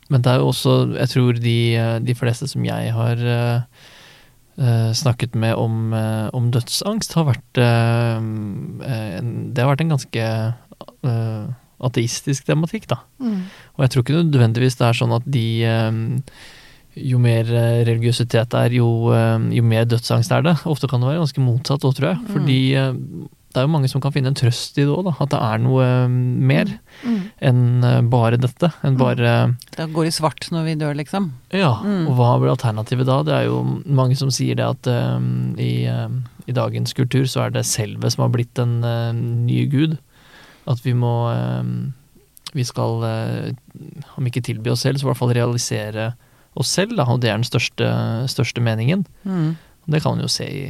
Men det er jo også Jeg tror de, eh, de fleste som jeg har eh, eh, snakket med om, uh, om dødsangst, har vært uh, en, Det har vært en ganske eh, ateistisk tematikk, da. Mm. Og jeg tror ikke nødvendigvis det er sånn at de eh, Jo mer eh, religiøsitet det er, jo, eh, jo mer dødsangst er det. Ofte kan det være ganske motsatt òg, tror jeg. Mm. Fordi det er jo mange som kan finne en trøst i det òg, da. At det er noe mer Mm. enn bare dette. Enn Mm. bare det går i svart når vi dør, liksom. Ja, Mm. og hva blir alternativet da? Det er jo mange som sier det at um, i, um, i dagens kultur så er det selve som har blitt en uh, ny gud. At vi må eh, Vi skal, eh, om ikke tilby oss selv, så i hvert fall realisere oss selv, da, og det er den største, største meningen. Mm. Det kan man jo se i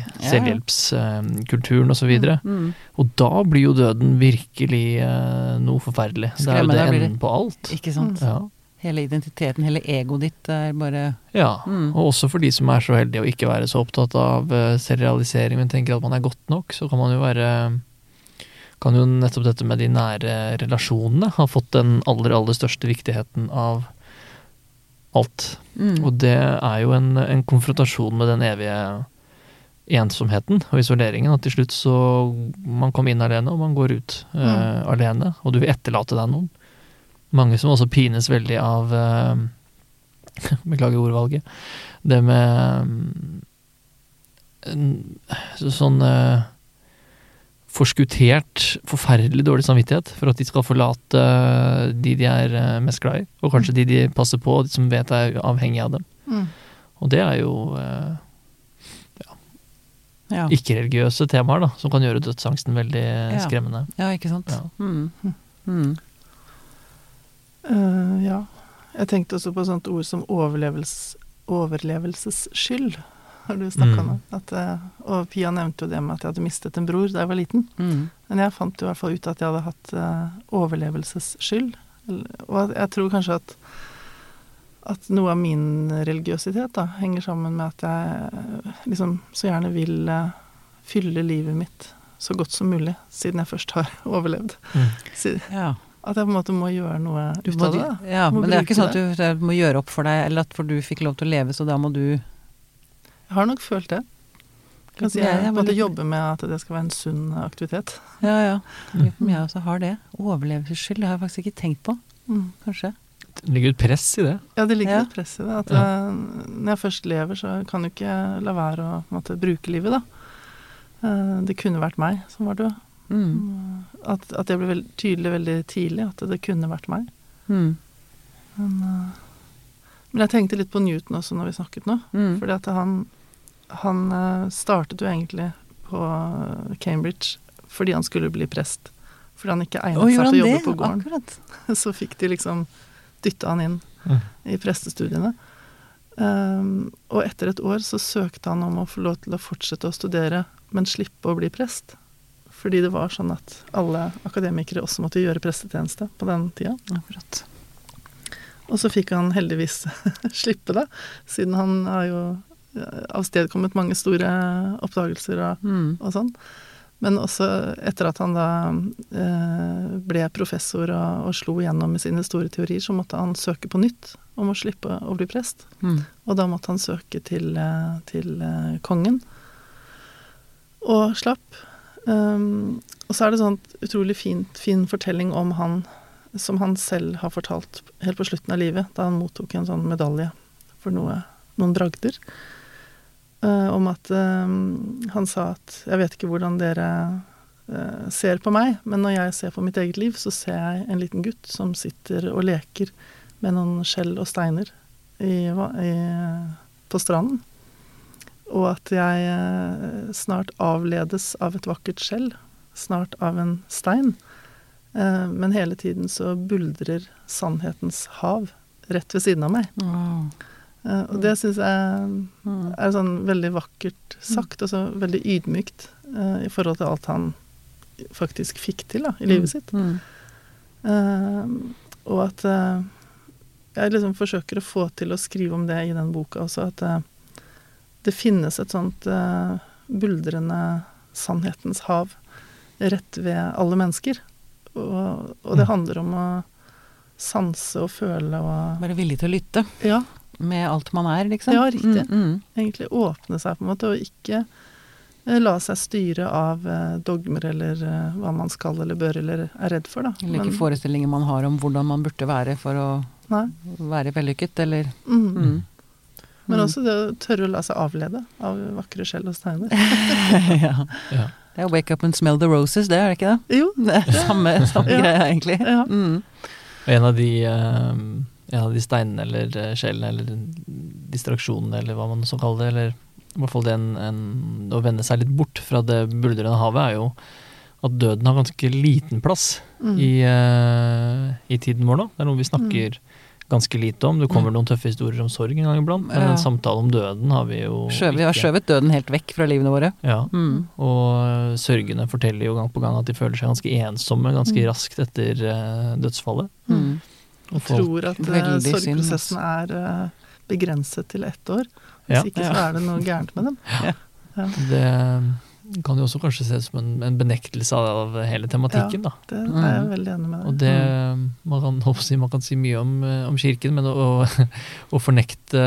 selvhjelpskulturen osv. Og, så Mm. og da blir jo døden virkelig eh, noe forferdelig. Det er jo det enden på alt. Ikke sant? Ja. Hele identiteten, hele egoet ditt er bare Ja, Mm. og også for de som er så heldige å ikke være så opptatt av selvrealisering, men tenker at man er godt nok, så kan man jo være Kan jo nettopp dette med de nære relasjonene ha fått den aller, aller største viktigheten av alt. mm. Og det er jo en, en konfrontasjon med den evige ensomheten og isoleringen. At til slutt så Man kommer inn alene, og man går ut mm. uh, alene. Og du vil etterlate deg noen. Mange som også pines veldig av uh, (laughs) Beklager ordvalget. Det med um, sånn eh, forskuttert, forferdelig dårlig samvittighet for at de skal forlate de de er eh, mest glad i, og kanskje de de passer på, de som vet er avhengig av dem. Mm. Og det er jo ja, ja. ikke-religiøse temaer da, som kan gjøre dødsangsten veldig Ja. skremmende. ja, ikke sant. Ja. Mm. Mm. Uh, ja. Jeg tenkte også på et sånt ord som overlevelses, overlevelsesskyld. Har du snakka Mm. om at, eh, Og Pia nevnte jo det med at jeg hadde mistet en bror da jeg var liten. Mm. Men jeg fant jo i hvert fall ut at jeg hadde hatt eh, overlevelsesskyld. Og jeg tror kanskje at, at noe av min religiøsitet da, henger sammen med at jeg eh, liksom så gjerne vil fylle livet mitt så godt som mulig, siden jeg først har (laughs) overlevd. Mm. Så, Ja. At jeg på en måte må gjøre noe ut av det. ja, men det er ikke sånn at du, må gjøre opp for deg, eller at for du fikk lov til å leve, så da må du Jeg har nok følt det. Kan si Jeg- måtte jobbe med at det skal være en sunn aktivitet. Ja, ja. Jeg også har det. Overlevelsesskyld, har jeg faktisk ikke tenkt på, Mm. kanskje. Det ligger et press i det. Ja, det ligger Ja. et press i det. At Ja. eh, når jeg først lever, så kan du ikke la være å på en måte, bruke livet, da. Eh, det kunne vært meg som var død. Mm. At, at det ble veld, tydelig veldig tidlig, at det kunne vært meg. Mm. Men, eh, men jeg tenkte litt på Newton også når vi snakket nå. Mm. Fordi at han, han eh, startet jo egentlig på Cambridge fordi han skulle bli prest. Fordi han ikke egnet seg til å jobbe det? på gården. Akkurat. (laughs) Så fikk de liksom dytta han inn Mm. i prestestudiene. Um, og etter et år så søkte han om å få lov til å fortsette å studere, men slippe å bli prest. Fordi det var sånn at alle akademikere også måtte gjøre prestetjeneste på den tida. Akkurat. Og så fikk han heldigvis (laughs) slippe det, siden han har jo avstedkommet mange store oppdagelser og, Mm. og sånn. Men også etter at han da eh, ble professor og, og slo igjennom med sine store teorier, så måtte han søke på nytt om å slippe å bli prest. Mm. Og da måtte han søke til, eh, til eh, kongen. Og slapp. Um, og så er det sånn utrolig fint, fin fortelling om han som han selv har fortalt helt på slutten av livet, da han mottok en sånn medalje for noe, noen bragder. Uh, om at um, han sa at 'jeg vet ikke hvordan dere uh, ser på meg, men når jeg ser på mitt eget liv, så ser jeg en liten gutt som sitter og leker med noen skjell og steiner i, i, på stranden. Og at jeg snart avledes av et vakkert skjell, snart av en stein. men hele tiden så buldrer sannhetens hav rett ved siden av meg. Wow. Uh, og det syns jeg Mm. er sånn veldig vakkert sagt, og så veldig ydmykt uh, i forhold til alt han faktisk fikk til da, i livet sitt. Mm. Uh, og at uh, jeg liksom forsøker å få til å skrive om det i den boka også, at det finnes et sånt buldrende sannhetens hav rett ved alle mennesker. Og, og det Mm. handler om å sanse og føle og Være villig til å lytte Ja, med alt man er, liksom. Ja, riktig. Mm, mm. egentlig åpne seg på en måte, og ikke eh, la seg styre av eh, dogmer eller eh, hva man skal eller bør eller er redd for, da. Eller ikke Men- forestillinger man har om hvordan man burde være for å Nei. være vellykket, eller Mm. mm. Men Mm. også det å tørre å la seg avlede av vakre skjell og steiner. (laughs) ja. Ja. Det er wake up and smell the roses, det er det ikke det? Jo. (laughs) Det er samme, samme Ja. greia, egentlig. Ja. Mm. En av de, eh, av de steinene eller eh, skjellene eller distraksjonene eller hva man så kaller det, eller i hvert fall det en, en, å vende seg litt bort fra det buldrende havet, er jo at døden har ganske liten plass Mm. i, uh, i tiden vår nå. Det er noe vi snakker ganske lite om. Det kommer noen tøffe historier om sorg en gang iblant, men Ja. en samtale om døden har vi jo Skjøv, vi har skjøvet døden helt vekk fra livene våre. Ja. Mm. Og sørgende forteller jo gang på gang at de føler seg ganske ensomme ganske Mm. raskt etter uh, dødsfallet. Mm. Og tror at eh, sorgprosessen er eh, begrenset til ett år. Ja. Hvis ikke så er det noe gærent med dem. (laughs) Det kan jo også kanskje ses som en, en benektelse av hele tematikken, da. Det er jeg veldig enig med deg. Og det man kan, si, man kan si mye om, eh, om kirken, men å, å, (laughs) fornekte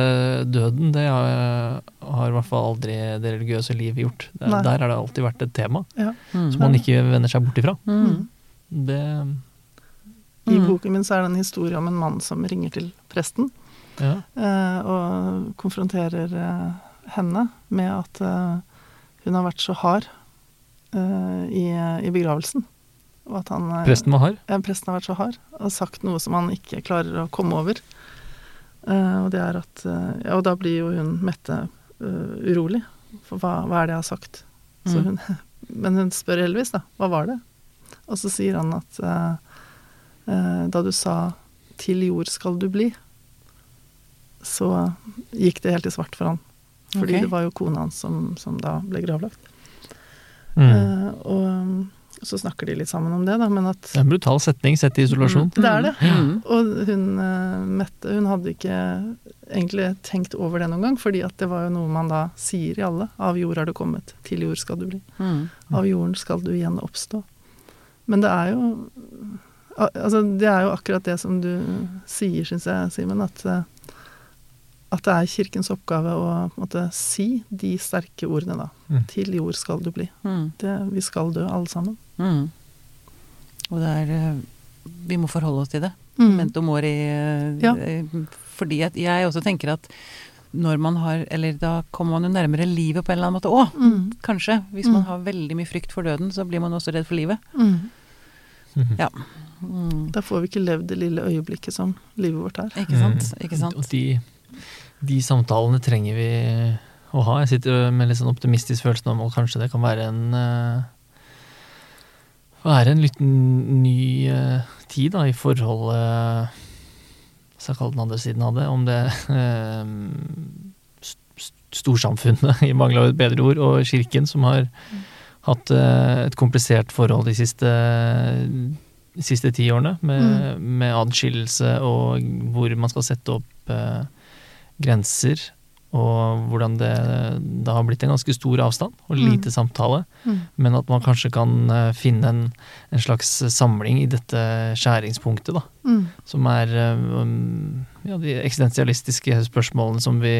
døden, det har, har i hvert fall aldri det religiøse livet gjort. Der har det alltid vært et tema Ja. Mm. som man ikke vender seg bort ifra. Mm. Det I Mm. boken min så er det en historie om en mann som ringer til presten. ja. eh, og konfronterer eh, henne med at eh, hun har vært så hard eh, i, i begravelsen. Han Presten var hard. Ja, presten har vært så hard og sagt noe som han ikke klarer å komme over. Eh, og det er at Ja, og da blir jo hun Mette urolig. For hva, hva er det jeg har sagt? Så Mm. hun, (laughs) men hun spør Elvis, da. Hva var det? Og så sier han at da du sa 'til jord skal du bli', så gikk det helt i svart for han. Fordi okay. det var jo kona hans som, som da ble gravlagt. Mm. Eh, og um, så snakker de litt sammen om det, da, men at Det er en brutal setning sett i isolasjon. Det er det. Mm. Og hun eh, Mette hun hadde ikke egentlig tenkt over det noen gang, fordi at det var jo noe man da sier i alle. Av jord har du kommet, til jord skal du bli. Mm. Av jorden skal du igjen oppstå. Men det er jo Altså, det er jo akkurat det som du sier, syns jeg, Simen, at eh, at det er kirkens oppgave å på en måte, si de sterke ordene, da. Mm. Til jord skal du bli. Mm. Det, vi skal dø, alle sammen. Mm. Og det er eh, Vi må forholde oss til det. Mm. Memento mori. eh, Ja. Fordi at jeg også tenker at når man har Eller da kommer man jo nærmere livet på en eller annen måte òg. Mm. Kanskje. Hvis man Mm. har veldig mye frykt for døden, så blir man også redd for livet. Mm. Mhm. Ja. Mm. Da får vi ikke levd det lille øyeblikket som livet vårt er. Ikke sant? Mm. Ikke sant? Og de, de samtalene trenger vi å ha. Jeg sitter med litt sånn optimistisk følelse om at kanskje det kan være en uh, Være en liten ny uh, tid da, i forholdet Hva skal jeg kalle den andre siden av det? Om det eh, st- st- storsamfunnet, (laughs) i mangel av et bedre ord, og kirken, som har hatt eh, et komplisert forhold de siste de siste ti årene, med, med adskillelse og hvor man skal sette opp eh, grenser, og hvordan det, da har blitt en ganske stor avstand og lite samtale, Mm. men at man kanskje kan eh, finne en, en slags samling i dette skjæringspunktet, da, Mm. som er eh, ja, de eksistensialistiske spørsmålene som vi,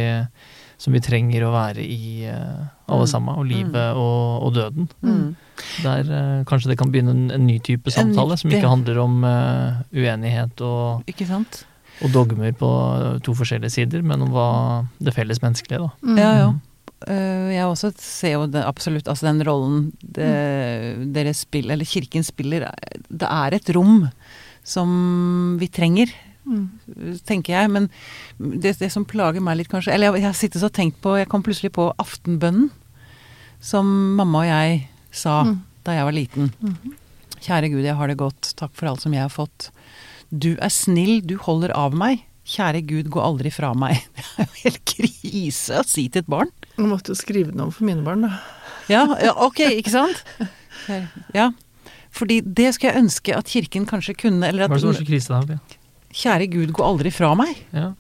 som vi trenger å være i, eh, alle Mm. sammen. Og livet og, og døden. Mm. Der eh, kanskje det kan begynne en, en ny type samtale, som ikke handler om uh, uenighet og, Ikke sant? og dogmer på to forskjellige sider, men om hva det fellesmenneskelige, da. Mm. Ja, ja. Eh, jeg også ser jo det, absolutt altså den rollen det, dere spiller, eller kirken spiller. Det er et rom som vi trenger, Mm. tenker jeg. Men det, det som plager meg litt, kanskje Eller jeg, jeg så og tenkt på Jeg kom plutselig på aftenbønnen som mamma og jeg sa Mm. da jeg var liten. Mhm. Kjære Gud, jeg har det godt. Takk for alt som jeg har fått. Du er snill, du holder av meg. Kjære Gud, gå aldri fra meg. (laughs) Det er jo helt krise å si til et barn. Jeg måtte jo skrive den om for mine barn, da. Ja, ja ok, ikke sant? (laughs) Ja. Fordi det skulle jeg ønske at kirken kanskje kunne, eller Hva er det som er så krise da? Kjære Gud, gå aldri fra meg. Ja.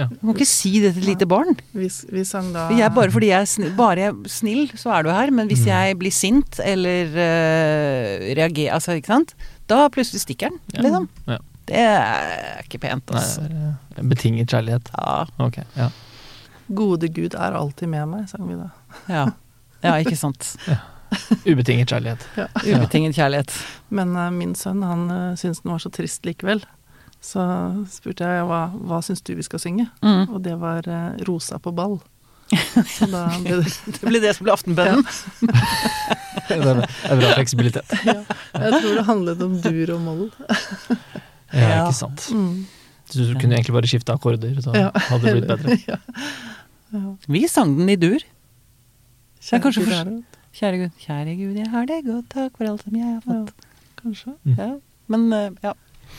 Du må ikke si det til et lite barn. Vi, vi da Jeg, bare fordi jeg er snill, bare jeg er snill, så er du her. Men hvis Mm. jeg blir sint eller uh, reagerer Altså, ikke sant. Da plutselig stikker den, Ja. liksom. Ja. Det er ikke pent, Nei, altså. det er, eh, betinget kjærlighet. Ja, Okay, ja. Gode Gud er alltid med meg, sang vi da. ja. ja, ikke sant. (laughs) Ubetinget kjærlighet. Ubetinget kjærlighet. Men uh, min sønn han uh, syntes den var så trist likevel. Så spurte jeg hva, hva syns du vi skal synge, Mm. og det var eh, 'Rosa på ball'. (laughs) Så da ble det (laughs) Det blir det som blir aftenbønnen. (laughs) Er det er bra fleksibilitet. Jeg tror det handlet om dur og moll. Ja, Ja. ikke sant. Mm. Du kunne egentlig bare skifte akkorder, så Ja. hadde det blitt bedre. ja. Ja. Vi sang den i dur. Kanskje Kjære Gud, for- Kjære Gud, kjære Gud, jeg har det godt, takk for alt som jeg har fått. Kanskje. Mm. Ja. Men eh, ja.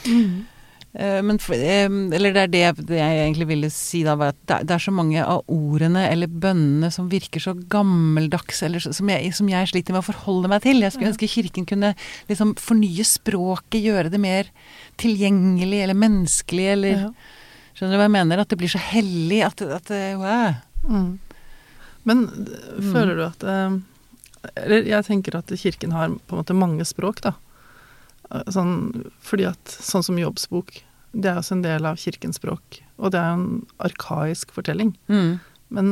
Mm. Eh, Men eh, eller det er det, det jeg egentlig ville si da, var at det, er- så mange av ordene eller bønnene som virker så gammeldags, eller som jeg, som jeg sliter med å forholde meg til. Jeg skulle ønske Kirken kunne liksom fornye språket, gjøre det mer tilgjengelig eller menneskelig, eller Ja. Skjønner du hva jeg mener? At det blir så hellig at, at wow. Mm. Men Mm. føler du at eh, Eller jeg tenker at kirken har på en måte mange språk, da. Eh, Sånn, fordi at sånn som jobbsbok, det er også en del av kirkens språk. Og det er jo en arkaisk fortelling. Mm. Men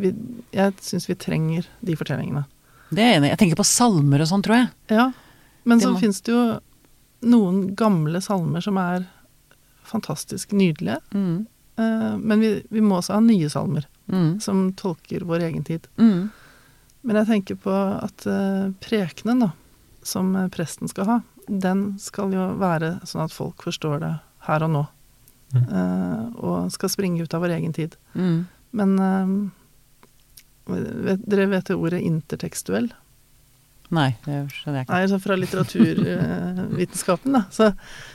vi, jeg syns vi trenger de fortellingene. Det er jeg enig i. Jeg tenker på salmer og sånn, tror jeg. Ja. Men Det så må- fins det jo noen gamle salmer som er fantastisk nydelige. Mm. Eh, Men vi, vi må også ha nye salmer Mm. som tolker vår egen tid. Mm. Men jeg tenker på at uh, prekenen da, som eh, presten skal ha, den skal jo være sånn at folk forstår det her og nå. Mm. Uh, og skal springe ut av vår egen tid. Mm. Men uh, vet, dere vet det ordet intertekstuell? Nei, det skjønner jeg ikke. Nei, så fra litteraturvitenskapen, da, så,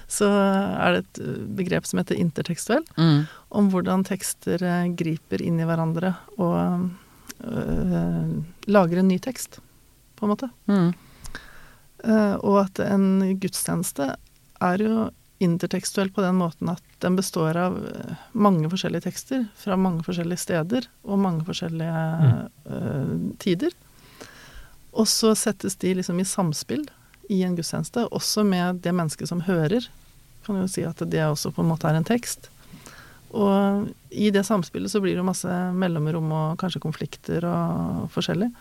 så er det et begrep som heter intertekstuell, Mm. om hvordan tekster eh, griper inn i hverandre og øh, lager en ny tekst, på en måte. Mm. Eh, og at en gudstjeneste er jo intertekstuell på den måten at den består av eh, mange forskjellige tekster fra mange forskjellige steder og mange forskjellige mm. tider. Og så settes de liksom i samspill i en gudstjeneste, også med det mennesket som hører. Kan jo si at det også på en måte er en tekst. Og i det samspillet så blir det masse mellomrom og kanskje konflikter og forskjellig.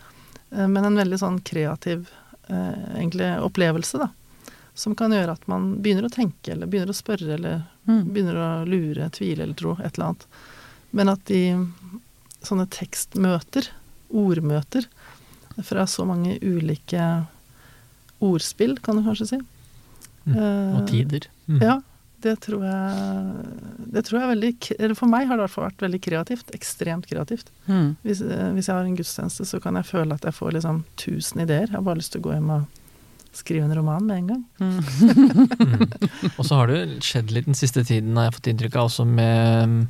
Eh, Men en veldig sånn kreativ eh, egentlig opplevelse, da. Som kan gjøre at man begynner å tenke, eller begynner å spørre, eller Mm. begynner å lure, tvile eller tro, et eller annet. Men at de sånne tekstmøter, ordmøter, fra så mange ulike ordspill, kan du kanskje si. Mm. Eh, Og tider. Mm. Ja, det tror jeg Det tror jeg er veldig Eller for meg har det i hvert fall vært veldig kreativt. Ekstremt kreativt. Mm. Hvis, eh, hvis jeg har en gudstjeneste, så kan jeg føle at jeg får liksom tusen ideer. Jeg har bare lyst til å gå hjem og skrive en roman med en gang. Mm. Mm. (laughs) Og så har det skjedd litt den siste tiden, har jeg fått inntrykk av, også med mm,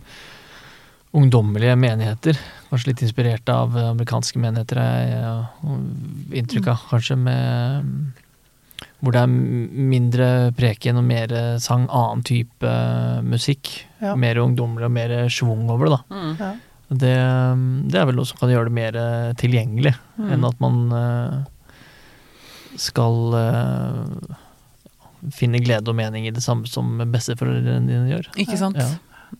ungdommelige menigheter. Kanskje litt inspirert av eh, amerikanske menigheter, har jeg inntrykk av. Kanskje med mm, hvor det er mindre preken og mer sang, annen type eh, musikk. Ja. Mer ungdommelig og mer schwung over det, da. Mm. Ja. Det, mm, det er vel noe som kan gjøre det mer eh, tilgjengelig, Mm. enn at man eh, skal eh, finne glede og mening i det samme som besteforeldrene dine gjør. Ikke sant? Ja.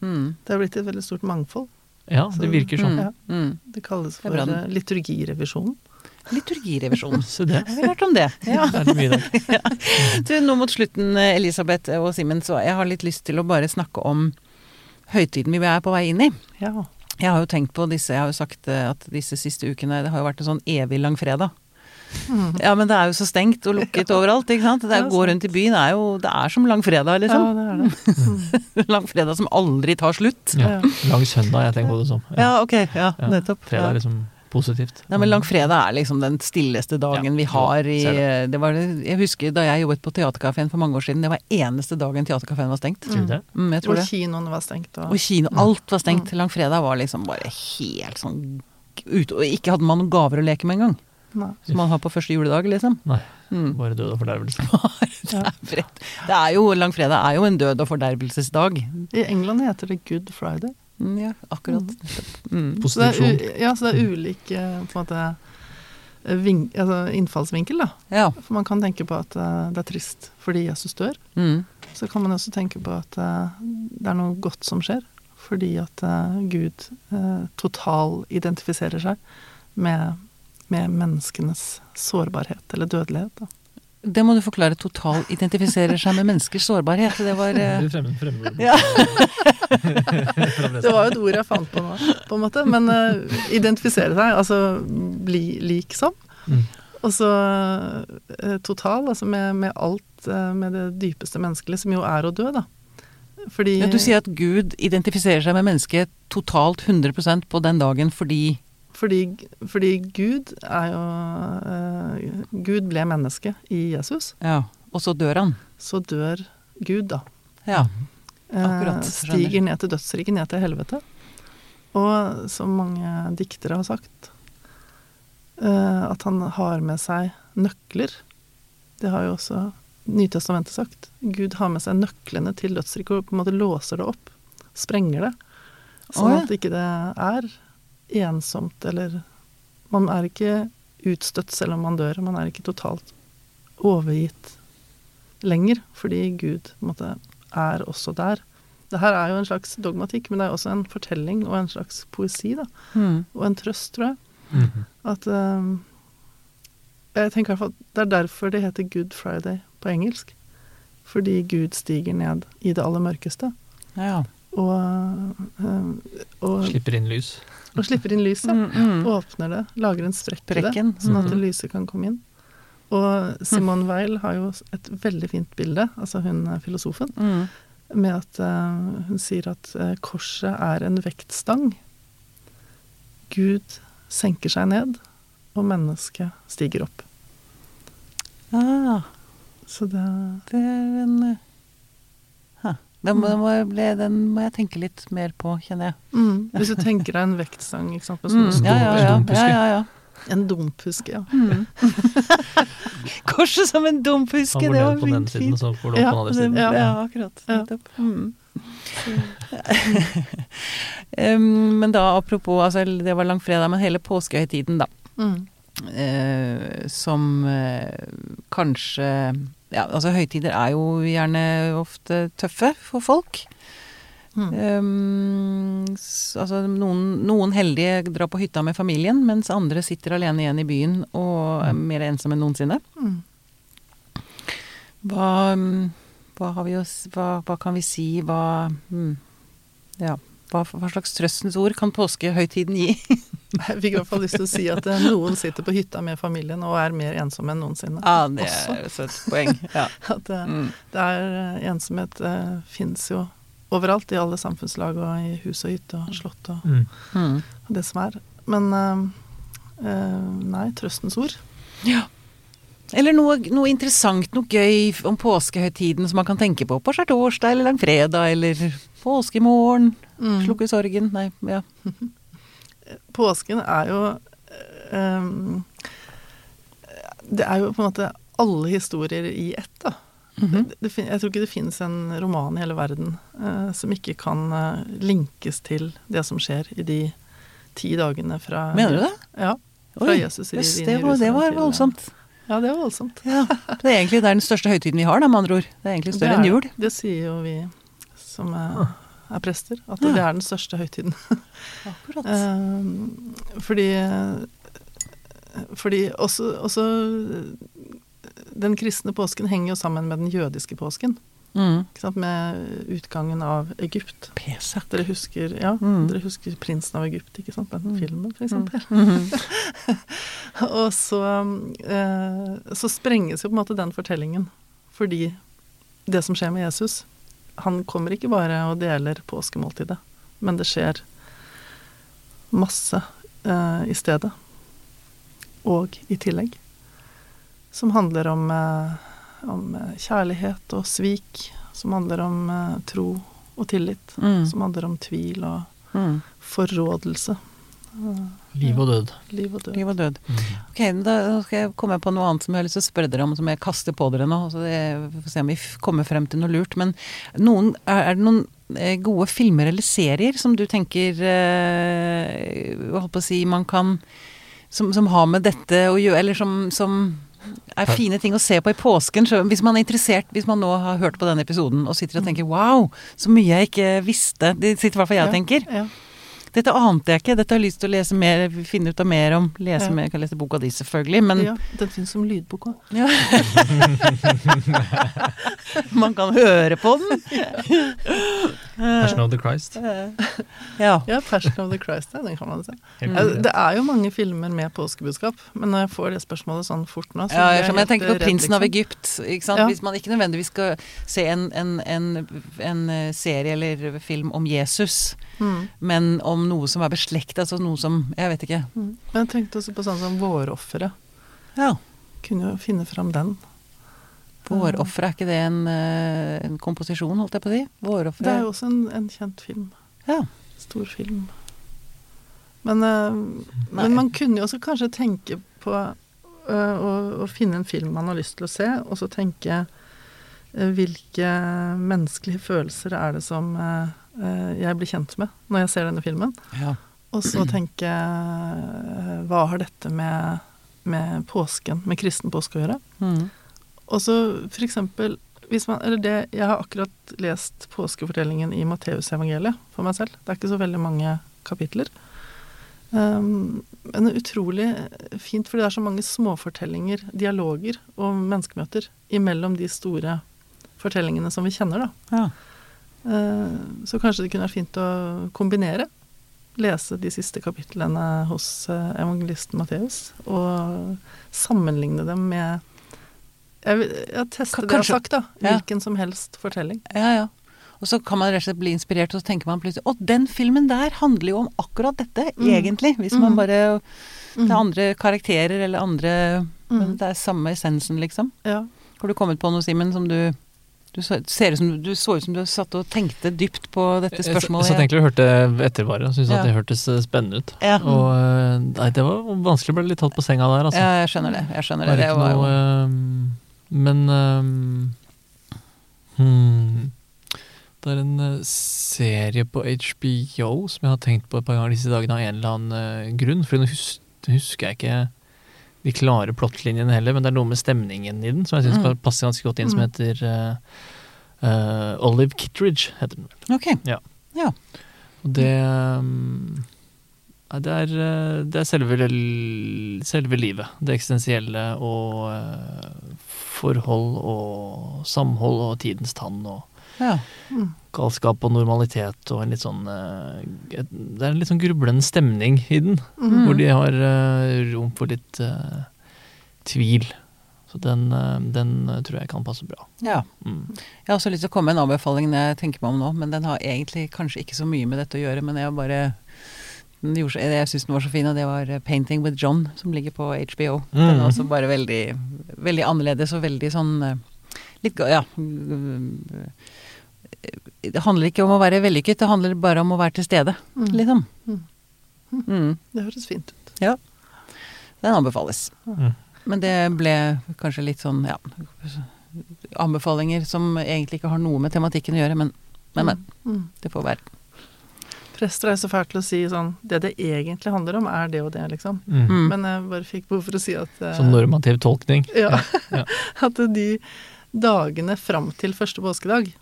Mm. Det har blitt et veldig stort mangfold. Ja, det virker sånn. Ja. Mm. Det kalles for bra. Liturgirevisjon. (laughs) Så det. Har vi lært om det? (laughs) Ja. Det det der. (laughs) Du, nå mot slutten, Elisabeth og Simen, så jeg har litt lyst til å bare snakke om høytiden vi er på vei inn i. Ja. Jeg har jo tenkt på disse, jeg har jo sagt eh, at disse siste ukene, det har jo vært en sånn evig langfredag. Mm. Ja, men det er jo så stengt og lukket overalt, ikke sant. Det å gå rundt i byen er jo, det er som langfredag, ja, liksom. det er det. langfredag som aldri tar slutt. Ja. Lang søndag, jeg tenker på det som. Ja, ok, ja, Ja. nettopp. Fredag er liksom positivt. Nei, men langfredag er liksom den stilleste dagen Ja, vi har i det var, Jeg husker da jeg jobbet på Theatercaféen for mange år siden, det var eneste dagen Theatercaféen var stengt. Mm. Mm, jeg tror Og det. kinoen var stengt. Og, Og kino, alt var stengt. Langfredag var liksom bare helt sånn ut, Og ikke hadde man noen gaver å leke med engang. Som man har på første juledag, liksom. Nei, Mm. bare død og fordervelse. (laughs) Det er, det er jo, langfredag er jo en død- og fordervelsesdag. I England heter det Good Friday. Mm, ja, akkurat. Mm. Så det er, ja, så det er ulik eh, på en måte, eh, ving altså innfallsvinkel. da. Ja. For man kan tenke på at eh, det er trist fordi Jesus dør. Mm. Så kan man også tenke på at eh, det er noe godt som skjer. Fordi at eh, Gud uh, totalitentifiserer seg med, med menneskenes sårbarhet, eller dødelighet. Da. Det må du forklare. Total identifiserer seg med menneskers sårbarhet. Det var uh... Fremmed, fremmedord. Ja. (laughs) Det var jo et ord jeg fant på nå, på en måte. Men uh, identifisere seg, altså bli lik som. Mm. Og så uh, total, altså med, med alt med det dypeste menneskelige, som jo er å dø, da. Fordi ja, Du sier at Gud identifiserer seg med mennesket totalt 100% på den dagen fordi Fordi, fordi Gud er jo uh, Gud ble menneske i Jesus. Ja. Og så dør han. Så dør Gud, da. Ja. Eh, Akkurat, Uh, stiger ned til dødsriket, ned til helvete. Og som mange diktere har sagt, uh, at han har med seg nøkler. Det har jo også Nytestamentet sagt. Gud har med seg nøklene til dødsriket og på en måte låser det opp. Sprenger det. Sånn oh, ja. at ikke det er ensomt eller Man er ikke utstøtt selv om man dør. Man er ikke totalt overgitt lenger, fordi Gud på en måte er også der. Det her er jo en slags dogmatikk, men det er også en fortelling og en slags poesi, da. Mm. Og en trøst, tror jeg. Mhm. At um, Jeg tenker i hvert fall det er derfor det heter Good Friday på engelsk. Fordi Gud stiger ned i det aller mørkeste. Ja. Og, eh, og, Slipper inn lys. og slipper inn lyset. Mm, mm. Åpner det, lager en sprekk i det, sånn at Mhm. lyset kan komme inn. Og Simone Weil har jo et veldig fint bilde, altså hun er filosofen, Mm. med at uh, hun sier at uh, korset er en vektstang. Gud senker seg ned, og mennesket stiger opp. Ah, Så det det er en. Den, må, den, må jeg den må jeg tenke litt mer på, kjenner jeg. mm. Hvis du tenker deg en vektstang, ikke sant, Mm. Ja, ja, ja. Ja, ja, ja. en dumphuske, ja. Mm. (laughs) Korset som en dumphuske, det var på fint. siden, så går det opp Ja, på den andre siden. ja, Ja. akkurat. Ja. Mm. (laughs) Um, men da apropos, altså det var langfredag, men hele påskehøytiden, da. Mm. Uh, som uh, kanskje Ja, altså høytider er jo gjerne ofte tøffe for folk. Mm. Um, altså noen, noen heldige drar på hytta med familien, mens andre sitter alene igjen i byen og er mer ensomme enn noensinne. Mm. Hva, hva, har vi å, hva, hva kan vi si, hva mm, Ja, hva slags trøstens ord kan påskehøytiden gi? (laughs) Jeg fikk i hvert fall lyst til å si at eh, noen sitter på hytta med familien og er mer ensomme enn noensinne. Ja, det Også. er et poeng. Ja. (laughs) At eh, Mm. det er eh, ensomhet uh, fins jo overalt, i alle samfunnslag og i hus og hytte og slott og Mm. og det som er. Men nei, trøstens ord. Ja. Eller noe, noe interessant, noe gøy om påskehøytiden som man kan tenke på på skjærtorsdag eller langfredag eller påskemorgen. Mm. Slukke sorgen. Nei, ja. (laughs) Påsken er jo um, Det er jo på en måte alle historier i ett, da. Mhm. det, det, jeg tror ikke det finnes en roman i hele verden uh, som ikke kan uh, linkes til det som skjer i de ti dagene fra Mener du det? Ja. Fra Oi, Jesus i, yes, det, var, det var voldsomt. Ja, det var voldsomt. Ja. Det er egentlig det er den største høytiden vi har, da, med andre ord. Det er egentlig større enn er jul. det. Sier jo vi som eh, er prester. At det er den største høytiden. (laughs) Akkurat. Eh, fordi fordi også, også Den kristne påsken henger jo sammen med den jødiske påsken. Mm. Med utgangen av Egypt. Pesach. Dere husker, ja, Mm. dere husker 'Prinsen av Egypt', ikke sant? Den Mm. filmen, for eksempel. Mhm. (laughs) Og så, eh, så sprenges jo på en måte den fortellingen. Fordi det som skjer med Jesus Han kommer ikke bare og deler påskemåltidet, men det skjer masse eh, i stedet. Og i tillegg. Som handler om, eh, om eh, kjærlighet og svik. Som handler om eh, tro og tillit. Mm. Som handler om tvil og Mm. forrådelse. Liv og død. liv og død. Liv og død. Mm. Ok, men da skal jeg komme på noe annet som jeg har lyst til å spørre dere om, som jeg kaster på dere nå. Så det, vi får se om vi kommer frem til noe lurt. Men noen, er, er det noen eh, gode filmer eller serier som du tenker eh, Hva holdt på å si man kan Som, som har med dette å gjøre, eller som, som er fine ting å se på i påsken. Så hvis man er interessert, hvis man nå har hørt på denne episoden og sitter og tenker wow, så mye jeg ikke visste. Det sitter i hvert fall jeg og Ja, tenker. Ja. Dette ante jeg ikke, dette har jeg lyst til å lese mer, finne ut av mer om. Lese Ja. mer, jeg kan lese boka di selvfølgelig, men ja, den finnes som lydbok òg. ja. (laughs) Man kan høre på den. (laughs) Passion of the Christ. Ja. Ja, 'Passion of the Christ', ja, den kan man se. Mm. Det er jo mange filmer med påskebudskap, men når jeg får det spørsmålet sånn fort nå så Ja, jeg, jeg tenker på redd, 'Prinsen av liksom. Egypt'. Ikke sant? Ja. Hvis man ikke nødvendigvis skal se en, en, en, en eh, serie eller film om Jesus, Mm. men om noe som er beslekta, altså noe som Jeg vet ikke. Mm. Men jeg tenkte også på sånn som 'Vårofferet'. Ja. Kunne jo finne fram den. Vårofferet, er ikke det en, eh, en komposisjon, holdt jeg på å si? Det er jo også en, en kjent film. Ja. Stor film. Men, eh, men man kunne jo også kanskje tenke på eh, å, å finne en film man har lyst til å se, og så tenke hvilke menneskelige følelser er det som eh, eh, jeg blir kjent med når jeg ser denne filmen. ja. Og så tenke eh, hva har dette med, med påsken, med kristen påske å gjøre? Mm. Og så for eksempel hvis man, eller det, Jeg har akkurat lest påskefortellingen i Matteusevangeliet for meg selv. Det er ikke så veldig mange kapitler. Um, men utrolig fint, fordi det er så mange småfortellinger, dialoger og menneskemøter imellom de store fortellingene som vi kjenner, da. ja. Eh, Så kanskje det kunne vært fint å kombinere. Lese de siste kapitlene hos eh, evangelisten Matteus, og sammenligne dem med Jeg jeg teste Ka- det jeg har sagt, da. Ja. Hvilken som helst fortelling. Ja, ja. Og så kan man rett og slett bli inspirert, og så tenker man plutselig Å, den filmen der handler jo om akkurat dette, Mm. egentlig. Hvis man Mm. bare Det Mm. er andre karakterer eller andre Men Mm. det er samme essensen, liksom. Ja. Har du kommet på noe, Simen, som du du så, ser ut som, du som du satt og tenkte dypt på dette spørsmålet. Jeg satt egentlig og hørte etter bare og syntes Ja. at det hørtes eh, spennende ut. Ja. Og eh, nei, det var vanskelig å bli litt tatt på senga der, altså. Ja, jeg skjønner det. Jeg skjønner det det. var noe jo eh, Men um, hmm, Det er en serie på HBO som jeg har tenkt på et par ganger disse dagene av en eller annen grunn. For nå husker jeg ikke de klare plottlinjene heller, men det er noe med stemningen i den som jeg syns Mm. passer ganske godt inn, som Mm. heter uh, uh, Olive Kittridge. heter den vel. Ok. Og det um, det er, eh, det er selve, selve livet. Det eksistensielle og uh, forhold og samhold og tidens tann og Ja. Mm. Galskap og normalitet og en litt sånn eh, Det er en litt sånn grublende stemning i den, Mm. hvor de har eh, rom for litt uh, tvil. Så den, den tror jeg kan passe bra. ja. Mm. Jeg har også lyst til å komme med en anbefaling jeg tenker meg om nå, men den har egentlig kanskje ikke så mye med dette å gjøre, men jeg har bare den gjorde Jeg syns den var så fin, og det var 'Painting with John', som ligger på HBO. Den er Mm. også bare veldig, veldig annerledes og veldig sånn Litt Ja. Det handler ikke om å være vellykket, det handler bare om å være til stede, Mm. liksom. Mm. Mm. Det høres fint ut. Ja. Den anbefales. Mm. Men det ble kanskje litt sånn, ja Anbefalinger som egentlig ikke har noe med tematikken å gjøre, men, men, men. Mm. Det får være. Prester er så fælt til å si sånn Det det egentlig handler om, er det og det, liksom. Mm. Mm. Men jeg bare fikk behov for å si at eh, Sånn normativ tolkning. Ja. Ja. (laughs) At de dagene fram til første påskedag,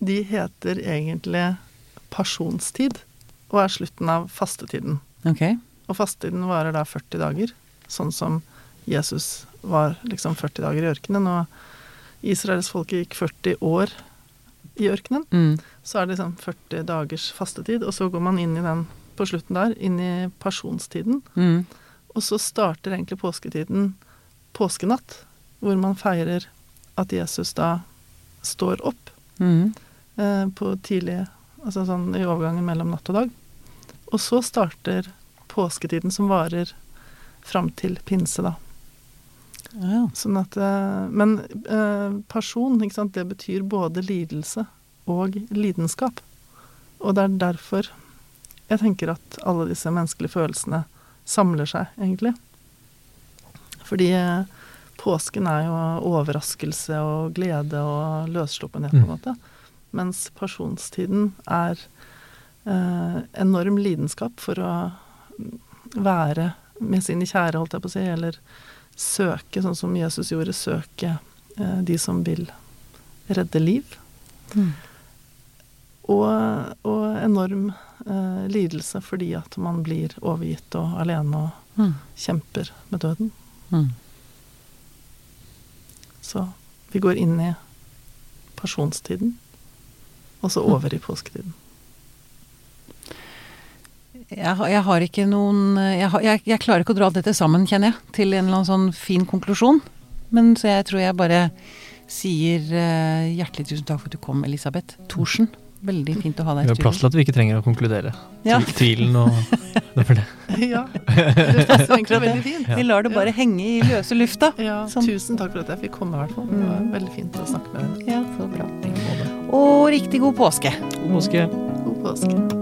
de heter egentlig pasjonstid og er slutten av fastetiden. Ok. Og fastetiden varer da 40 dager, sånn som Jesus var liksom 40 dager i ørkenen. Og Israels folk gikk 40 år i ørkenen. Mm. Så er det liksom 40 dagers fastetid, og så går man inn i den på slutten der, inn i pasjonstiden. Mm. Og så starter egentlig påsketiden påskenatt, hvor man feirer at Jesus da står opp Mm. Eh, på tidlig Altså sånn i overgangen mellom natt og dag. Og så starter påsketiden som varer fram til pinse, da. Ja. Sånn at eh, Men eh, person, ikke sant, det betyr både lidelse og lidenskap. Og det er derfor jeg tenker at alle disse menneskelige følelsene samler seg, egentlig. Fordi påsken er jo overraskelse og glede og løssluppenhet, på en Mm. Mens pasjonstiden er eh, enorm lidenskap for å være med sine kjære, holdt jeg på å si, eller søke, sånn som Jesus gjorde, søke eh, de som vil redde liv. Mm. Og, og enorm eh, lidelse fordi at man blir overgitt og alene og Mm. kjemper med døden. Mm. Så vi går inn i pasjonstiden, og så over i påsketiden. Jeg, har- jeg har ikke noen jeg, har, jeg, jeg klarer ikke å dra dette sammen, kjenner jeg, til en eller annen sånn fin konklusjon. Men så jeg tror jeg bare sier uh, hjertelig tusen takk for at du kom, Elisabeth Thorsen. Veldig fint å ha deg Vi har plass til at vi ikke trenger å konkludere. Ja. Tvilen og (laughs) det for det. Ja, (laughs) det passer egentlig veldig fint. Vi lar det bare henge i løse lufta. Ja, Sånn. Tusen takk for at jeg fikk komme, i hvert fall. Det var Mm. veldig fint å snakke med deg. Ja, så bra. Og riktig god påske. God påske. God påske.